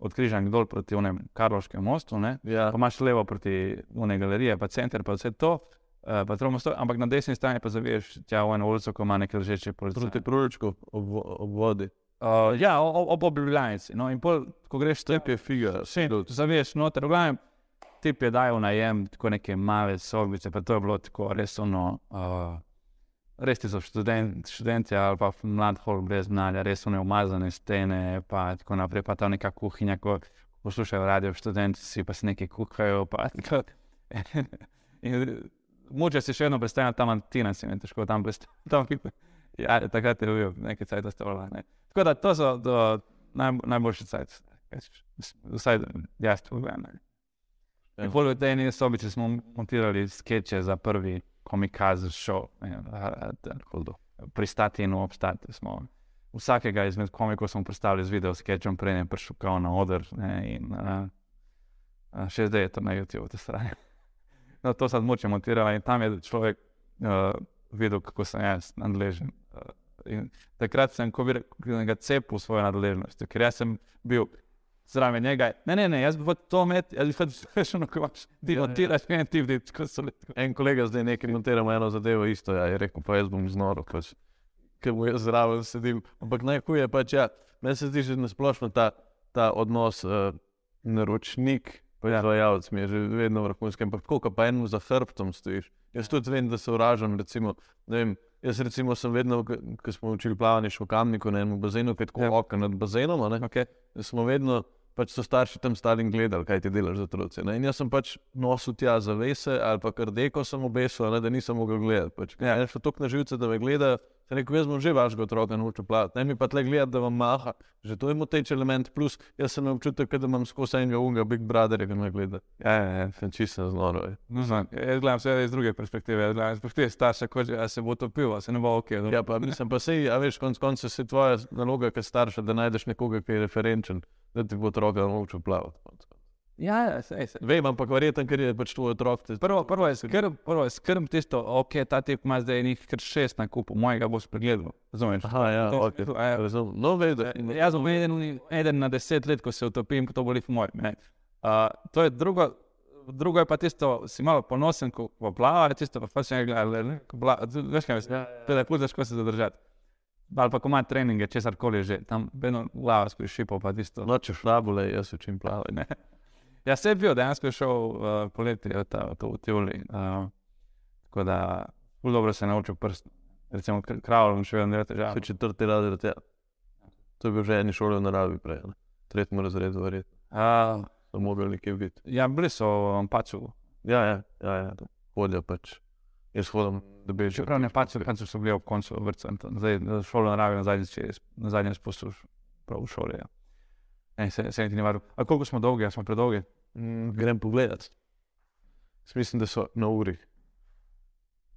od križank dol proti onem Karloškem mostu, ne? ja, pa imaš levo proti une galerije, pa center, pa vse to, uh, pa tromo sto, ampak na desni strani pa zaviješ tja v eno ulico, ko ima nekaj ležeče policije. proti proročku ob, ob vodi. Uh, ja, ob obljubljanci. No, in pol, ko greš tam, je figa. Vse, zaveš noter, v glavnem, tip je dajal najem, tako neke male sobice, pa to je bilo tako res ono, uh, res ti so študent, študenti ali pa mlad hol brez znanja, res one umazane stene, pa tako naprej, pa ta neka kuhinja, ko poslušajo radio študenti, si pa si nekaj kuhajo, pa. In Muče si še vedno predstavlja tam Antina, si mi je težko tam predstavljati. Ja, takrat je bil nekaj cajt ostalo. Ne. Tako da to so do, naj, najboljši cajt. Vsaj jaz to vem. ne. Ja. V tej eni sobici smo montirali skeče za prvi komikaz show. Pristati in obstati smo. Vsakega izmed komikov smo predstavili z video sketchom, prej je prišel kao na oder. Ne, in, a, a, še zdaj je to na YouTube, te strani. No, to sem moče montirala in tam je človek uh, videl, kako sem jaz nadležen. Uh, in takrat sem, ko bi rekel, ga cepil svojo nadležnost, ker jaz sem bil zraven njega. Ne, ne, ne, jaz bi to imeti, jaz bi hotel še ono, ko imaš, ti Ja, ja. ne, ti vidiš, kako so letko. En kolega zdaj nekaj montiramo eno zadevo, isto ja, je rekel, pa jaz bom znoro, pač, ker mu jaz zraven sedim. Ampak najhuje je pač, ja, meni se zdi že nasplošno ta, ta odnos uh, naročnik, proizvajalec mi je že vedno vrhunski, ampak tako, ko pa enemu za hrbtom stojiš. Jaz tudi vem, da se uražam, recimo, vem, jaz recimo sem vedno, ko smo učili plavanje v Kamniku na enem bazenu, ki je tako Ja. ja. okno nad bazenom, Okay. smo vedno, pač so starši tam stali in gledali, kaj ti delaš za otroci. In jaz sem pač nosil tja zavese ali pa kar deko sem obesil, ne, da nisem mogel gledati. Pač. Ja, šlo tako na živce, da me gleda, Sem rekel, jaz bom že vašega otroka naučil plavati, ne mi pa tle gledati, da vam maha. Že to je moteč element, plus jaz sem občutek, da imam skozi enega unga, Big Brother, ki me gleda. Ja, ja, ja. Sem čisto znoro. je. No, znam, jaz gledam vse iz druge perspektive. Jaz gledam iz perspektive starša, kot da se bo topil, se ne bo ok. No. Ja, pa mislim, pa sej, a veš, konc konca se tvoja naloga, kot starša, da najdeš nekoga, ki je referenčen, da ti bo otroka naučil plavati. Ja, ja sej, sej. Vem, ampak verjetno, ker je pač tvoj otrok. Prvo, prvo je skrb, prvo je skrb tisto, ok, ta tip ima zdaj kar šest na kupu, mojega bo spregledal. Razumeš? Aha, ja, To- ok. to- ja. Razumem. No, vedo. Jaz sem eden, eden na deset let, ko se utopim, to boli v mojem. ne. Uh, to je drugo. Drugo je pa tisto, si malo ponosen, ko plavaš, tisto pa pač ne gledaš. Veš kaj mislim? To je lepo, da ko se zadržati. Ali pa ko ima treninge, česar koli že, tam vedno glava sprišipo, pa tisto. Noče šrabule, jaz učim plavati. Ja, se je bil, dejansko je šel uh, poleti v, ta, v, v Tivoli. Uh, tako da, zelo dobro se je naučil prst. Recimo, kravlom še vedno ne težava. Je četrti razred. Ja. To je bil že eni šoli v naravi prej, ne. tretjemu razredu, verjetno. Uh, So mogli nekje biti. ja, bili so um, paču. Ja, ja, ja, ja. hodijo pač. Jaz hodim, da bi že. Čeprav ne pač, pač so bili ob koncu to. Zdaj, eh, šolo naravi na zadnji, če- na zadnji spustil prav v šoli. Ja. Ne, se, se niti ni varil. A koliko smo dolgi, a smo predolgi? Mm, grem pogledat. Jaz mislim, da so na uri.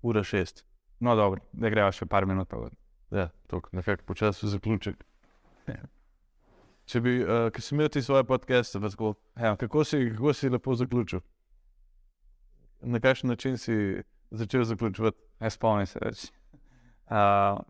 Ura šest. No, dobro, da greva še par minut. Pa. Ja, tako nekako počasi zaključek. Če bi, uh, ki si imel ti svoje podcaste, pa tako, Ja. kako, si, kako si lepo zaključil? Na kakšen način si začel zaključovati? Ne spomnim se več. Uh,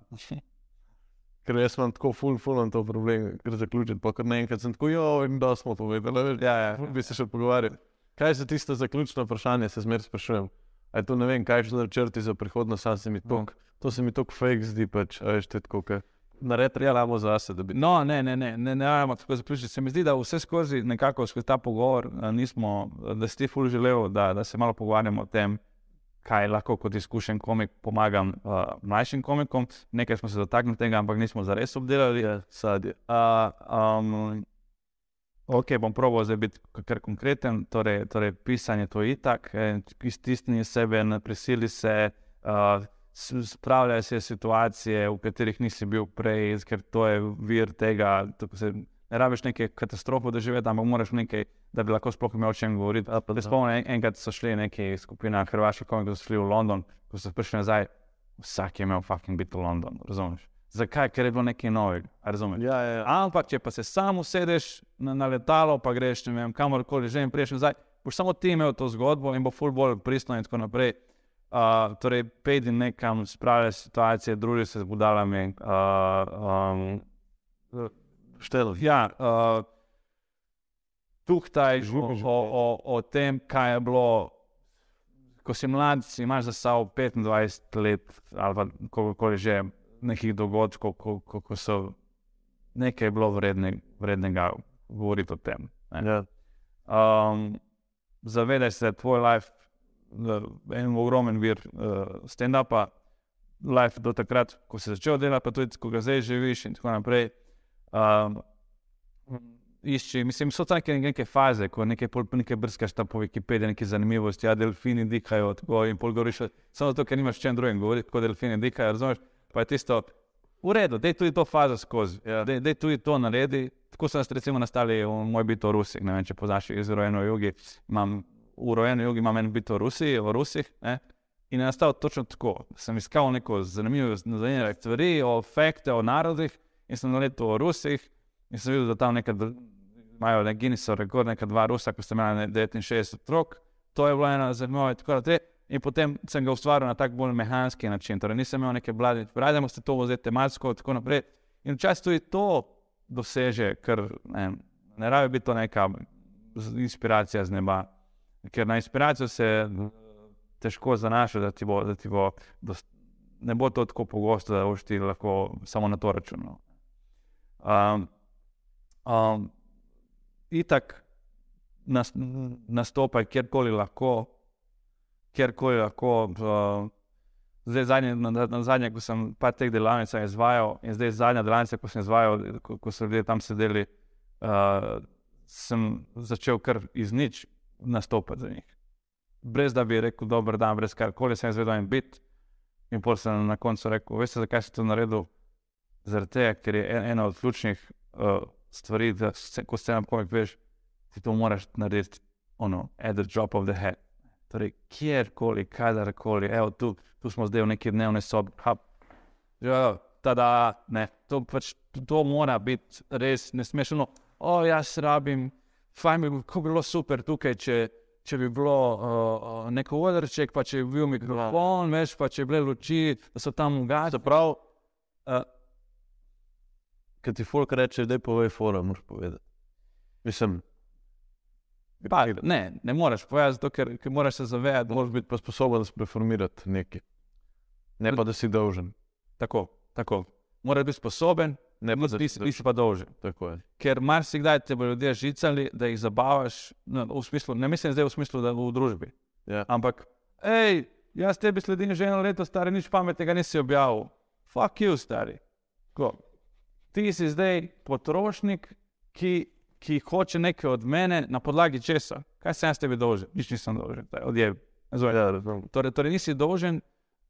Ker jaz imam tako full, full on to problem, ker zaključiti, pa kar naenkrat sem tako, jo, in da smo povedali, veš, ja, ja. bi se še pogovarjali. Kaj je za tisto zaključno vprašanje, se zmeraj sprašujem. A je to ne vem, kaj so načrti za prihodnost, sam se mi tok, to se mi tako fake zdi, pač, a veš, to je tako, ker nared realamo zase, da bi. No, ne, ne, ne, ne, ne rabimo tako zaključiti. Se mi zdi, da vse skozi nekako skozi ta pogovor nismo, da si ti ful želel, da, da se malo pogovarjamo o tem, kaj lahko kot izkušen komik pomagam uh, mlajšim komikom. Nekaj smo se dotaknili tega, ampak nismo zares obdelali. Ja, sadje. Uh, um, ok, bom proval zdaj biti kar konkreten. Torej, torej pisanje to je itak, eh, iztisni sebe, prisili se, uh, s- spravljaj se situacije, v katerih nisi bil prej, ker to je vir tega. tako Se, ne rabiš neke katastrofe doživeti, ampak moraš nekaj, da bi lahko sploh imel o čem govoriti. A, pa Jaz da. spomnim, en, enkrat so šli neki skupina Hrvaških komikov, so šli v London, ko so prišli nazaj, vsak je imel fucking biti v London, razumeš? Zakaj? Ker je bilo nekaj novega, razumeš? Ja, ja, ja. Ampak, če pa se samo usedeš na, na letalo, pa greš ne vem, kamorkoli že in priješ nazaj, boš samo ti imel to zgodbo in bo ful bolj pristno in tako naprej. Uh, torej, pejdi nekam, spravljaj situacije, druži se z budalami. Uh, um, Štel. ja, uh, tukaj o, o, o, o tem, kaj je bilo. Ko si mlad, si imaš za sabo 25 let ali koliko že nekih dogodkov, ko, ko, ko so nekaj bilo vredne, vrednega govoriti o tem. ne. Ja. Um, zavedaj se, da je tvoj life uh, en ogromen vir uh, stand-upa, life do takrat, ko si začel delati, pa tudi, ko ga zdaj živiš in tako naprej. Um, išči, mislim, so tam neke, faze, ko nekaj, pol, nekaj brskaš tam po Wikipediji, neke zanimivosti, ja, delfini dihajo tako in pol govoriš, samo zato, ker nimaš čem drugim govoriti, kot delfini dihajo, razumeš? Pa je tisto, v redu, da je tudi to faza skozi, Ja. da je tudi to naredi. Tako so nas recimo nastali v moj bit o Rusih, ne vem, če poznaš iz rojeno jugi. Imam, v rojeno jugi imam en bit o Rusiji, o Rusih. Ne? In je nastal točno tako. Sem iskal neko zanimivo, zanimive stvari, o fakte, o narodih in sem naletel o Rusih in sem videl, da tam nekaj dr- imajo nek Guinnessov rekord, neka dva Rusa, ko ste imeli ne 69 otrok. To je bilo ena zanimiva in tako naprej. In potem sem ga ustvaril na tak bolj mehanski način. Torej, nisem imel neke blade, radimo ste to vzeti tematsko in tako naprej. In včasih tudi to doseže, ker ne, ne rabi biti to neka inspiracija z neba. Ker na inspiracijo se težko zanaša, da ti bo, da ti bo dost, ne bo to tako pogosto, da boš ti lahko samo na to računal. Um, um, itak nas, nastopaj kjerkoli lahko, kjerkoli lahko. Uh, zdaj, zadnje, na, na, zadnje, ko sem pa teh delavnic izvajal, in zdaj zadnja delavnica, ko sem izvajal, ko, ko so ljudje tam sedeli, uh, sem začel kar iz nič nastopati za njih. Brez da bi rekel, dober dan, brez karkoli sem izvedel en bit. In pol sem na koncu rekel, veste, zakaj sem to naredil? Zaradi tega, ker je en- ena od ključnih uh, stvari, da se, ko se nam komik veš, ti to moraš narediti, ono, at the drop of the head. Torej, kjerkoli, kadarkoli, evo, tu, tu smo zdaj v neki dnevni sobi, hap, ja, tada, ne, to pač, to mora biti res, ne smeš, no, o, jaz rabim, fajn bi bilo, bilo super tukaj, če, če bi bilo uh, neko odrček, pa če bi bil mikrofon, veš, pa če bi bile luči, da so tam ugasnili. Prav, Uh, ki ti folk reče, da je povej fora, moraš povedati. Mislim, pa, ne, ne moreš povedati, zato ker, ker moraš se zavedati, da moraš biti pa sposoben spreformirati nekaj. Ne pa, da si dolžen. tako, tako. Moraš biti sposoben, Ne pa, da si ti si pa dolžen. Tako. Ker marsikdaj te bodo ljudje žicali, da jih zabavaš, no, v smislu, ne mislim zdaj v smislu, da v družbi. Ja. Ampak, hej, jaz tebi sledim že eno leto, stari, nič pametnega nisi objavil. Fuck you, stari. Ko? Ti si zdaj potrošnik, ki, ki hoče nekaj od mene na podlagi česa. Kaj sem jaz tebi dolžen? Nič nisem dolžen, odjeb. Ja. Torej, torej nisi dolžen,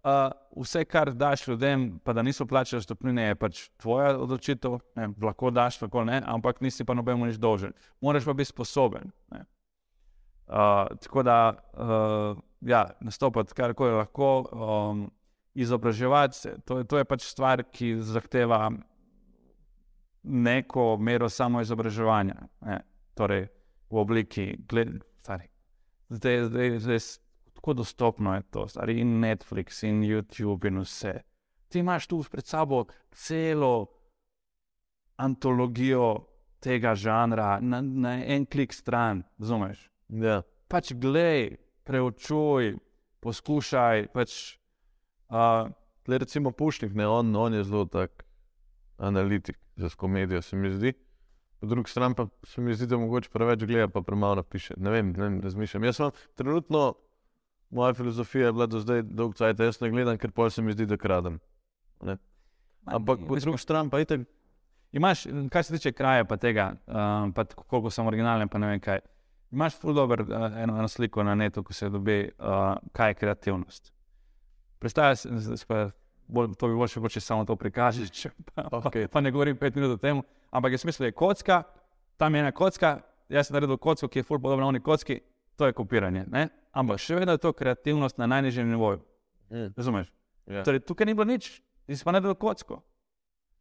uh, vse, kar daš ljudem, pa da niso plačali stopnine, je pač tvoja odločitev, ne, lahko daš, lahko ne, ampak nisi pa nobeno nič dolžen. Moraš pa biti sposoben. Ne. Uh, tako da, uh, ja, nastopati karkoli lahko, um, izobraževati se, to, je- to je pač stvar, ki zahteva neko mero samoizobraževanja. Ne. Torej, v obliki, gled, stari, zdaj, zdaj, zdaj tako dostopno je to, stari, in Netflix, in YouTube, in vse. Ti imaš tu pred sabo celo antologijo tega žanra, na, na en klik stran, razumeš? Ja. Pač glej, preučuj, poskušaj. Pač, uh, Tle recimo Pušnik, ne, on, on je zelo tak analitik za komedijo, se mi zdi. Po drugi strani pa se mi zdi, da mogoče preveč gleda, pa premalo napiše. Ne vem, ne vem razmišljam. Jaz sem trenutno, moja filozofija je bila do zdaj dolg cajt, jaz ne gledam, ker pol se mi zdi, da kradem. Ne. Ampak po drugi strani pa itek, Imaš, kar se tiče kraja, pa tega, um, pa koliko sem originalen, pa ne vem kaj. Imaš ful dober uh, eno, eno sliko na netu, ko se dobi, uh, kaj je kreativnost. Predstavljaj si, zdaj si pa bolj, to bi bilo še mogoče samo to prikažeš, če pa, Okej. pa ne govorim pet minut o tem. Ampak je smisel, da je kocka, tam je ena kocka, jaz sem naredil kocko, ki je ful podobna oni kocki, to je kopiranje. Ne? Ampak še vedno je to kreativnost na najnižjem nivoju. Mm. Razumeš? ja. Torej, tukaj ni bilo nič, ti si pa naredil kocko.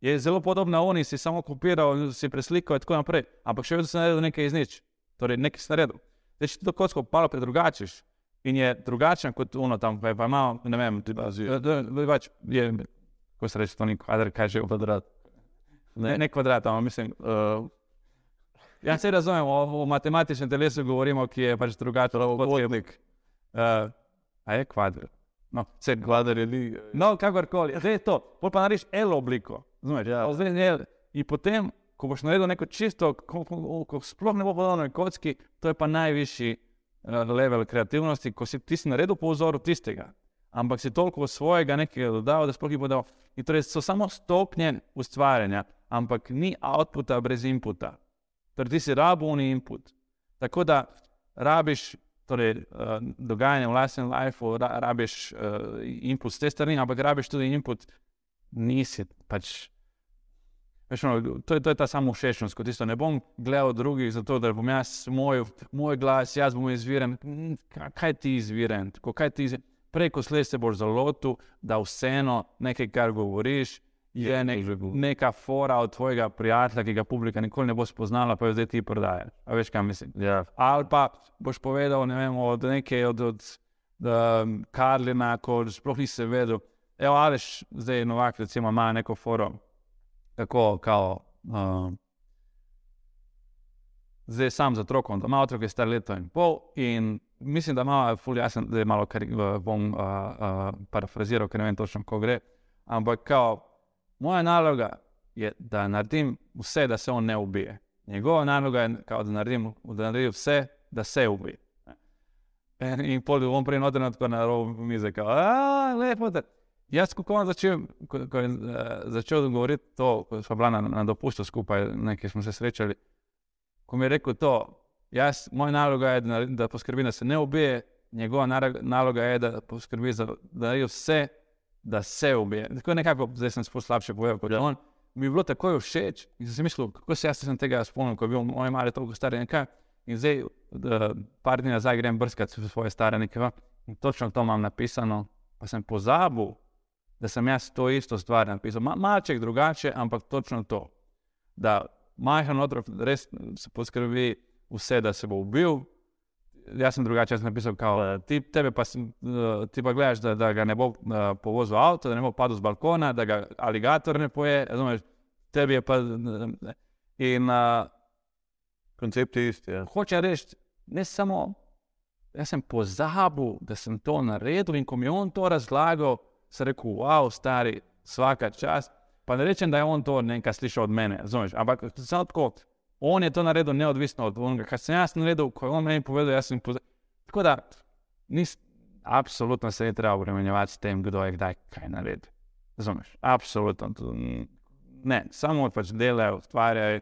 Je zelo podobna oni, si samo kopiral, si preslikal in tako naprej. Ampak še vedno si naredil nekaj iz nič. Torej, nekaj si naredil. Zdaj, če ti to kocko malo predrugačiš in je drugačen kot ono tam, pa pa malo, ne vem, ti pa Azija. več, je, kako se reče, to ni kvadrat, kaj že je kvadrat. Ne, ne kvadrat, ampak mislim. Uh, ja, se razumem, o, o matematičnem telesu govorimo, ki je pač drugačen. Pravokotnik. Uh, a je kvadrat. No, vse Kvadar je li. No, kakorkoli, zdaj je to, pol pa narediš L obliko. Znaš, Ja. zdaj je L. In potem, ko boš naredil neko čisto, ko, ko, ko sploh ne bo podobno kocki, to je pa najvišji level kreativnosti, ko si ti si naredil po vzoru tistega. Ampak si toliko svojega nekaj dodal, da sploh ni podal. In torej so samo stopnje ustvarjanja, ampak ni outputa brez inputa. Torej ti si rabuni input. Tako da rabiš torej, uh, dogajanje v lastnem lifeu, ra, rabiš uh, input z te strani, ampak rabiš tudi input, nisi pač. Veš, no, to, je, to je ta samo všečnost, kot tisto. Ne bom gledal drugih, zato da bom jaz moj, moj glas, jaz bom izviren. Mm, ka- Kaj ti izviren? Tako, kaj ti izviren? Prej, ko slej se boš zalotil, da vseeno nekaj, kar govoriš, je nek, neka fora od tvojega prijatelja, ki ga publika nikoli ne bo spoznala, pa jo zdaj ti prodajaš. A veš, kaj mislim? Ja. Ali pa boš povedal ne vem, od nekaj od, od um, Karlina, ko sploh nisi vedel. Evo, Aleš, zdaj Novak, recimo, ima neko forum, kako, kao, um, zdaj sam za otrokom, da ima otrok, je star leto in pol. In mislim, da ima, ful jasen, da je malo, kar uh, bom uh, uh, parafraziral, ker ne vem točno, ko gre. Ampak, kao, moja naloga je, da naredim vse, da se on ne ubije. Njegova naloga je, kao, da, naredim, da naredim vse, da se ubije. In, in pol bom prej noter tako na robu mize, kao, lepo. Da. Jaz, ko sem začel, ko, ko je uh, začel govoriti to, ko smo bila na, na dopustu skupaj, nekaj smo se srečali, ko mi je rekel to, jaz, moja naloga je, da, da poskrbim, da se ne ubije, njegova naloga je, da poskrbi, za, da naredi vse, da se ubije. Tako nekako, zdaj sem sploh slabše povedal kot Ja. on. Mi je bilo tako všeč in sem si mislil, kako se jaz sem tega spomnil, ko je bil moj mali toliko star in kaj. In zdaj, da, par dni nazaj grem brskati svoje stare nekaj in točno to imam napisano, pa sem pozabil, da sem jaz to isto stvar napisal. Ma, malček drugače, ampak točno to. Da majhen otrok res se poskrbi vse, da se bo ubil. Jaz sem drugače jaz napisal, kao, ti, tebe pa, sem, eh, ti pa gledaš, da, da ga ne bo uh, povozil avto, da ne bo padel z balkona, da ga aligator ne poje. Razumeš, tebi je pa. eh, In uh, Koncept je isti. Ja. hoče reči, ne samo, jaz sem pozabil, da sem to naredil in ko mi je on to razlagal, sem rekel, wow, stari, vsaka čas. Pa ne rečem, da je on to nekaj slišal od mene, razumeš, ampak samo tako, on je to naredil neodvisno od onega, kar sem jaz naredil, ko je on meni povedal, jaz sem pozabil. Tako da, nis, absolutno se je treba obremenjevati s tem, kdo je kdaj kaj naredil. Razumeš, absolutno. To, Ne, samo pač delajo, ustvarjajo.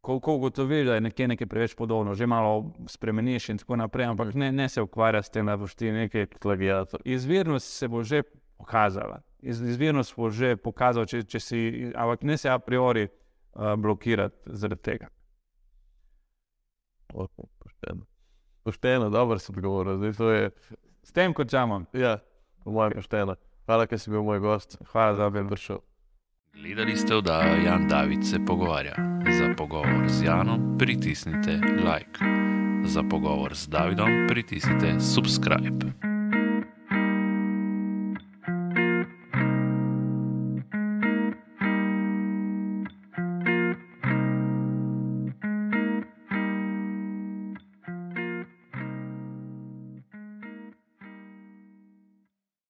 Ko, ko ugotoviš, da je nekje nekaj preveč podobno, že malo spremeniš in tako naprej, ampak ne, ne se ukvarja s tem, da boš ti nekaj. Plagiator. Izvirnost se bo že pokazala. Iz, izvirnost bo že pokazal, če, če si, ampak ne se a priori uh, blokirati zaradi tega. O, Pošteno. Pošteno, dobro si odgovoril. Je, S tem končamo. ja, po mojem pošteno. Hvala, ker si bil moj gost. Hvala, da bi prišel. Gledali ste oddajo Jan David se pogovarja. Za pogovor z Janom pritisnite like. Za pogovor z Davidom pritisnite subscribe.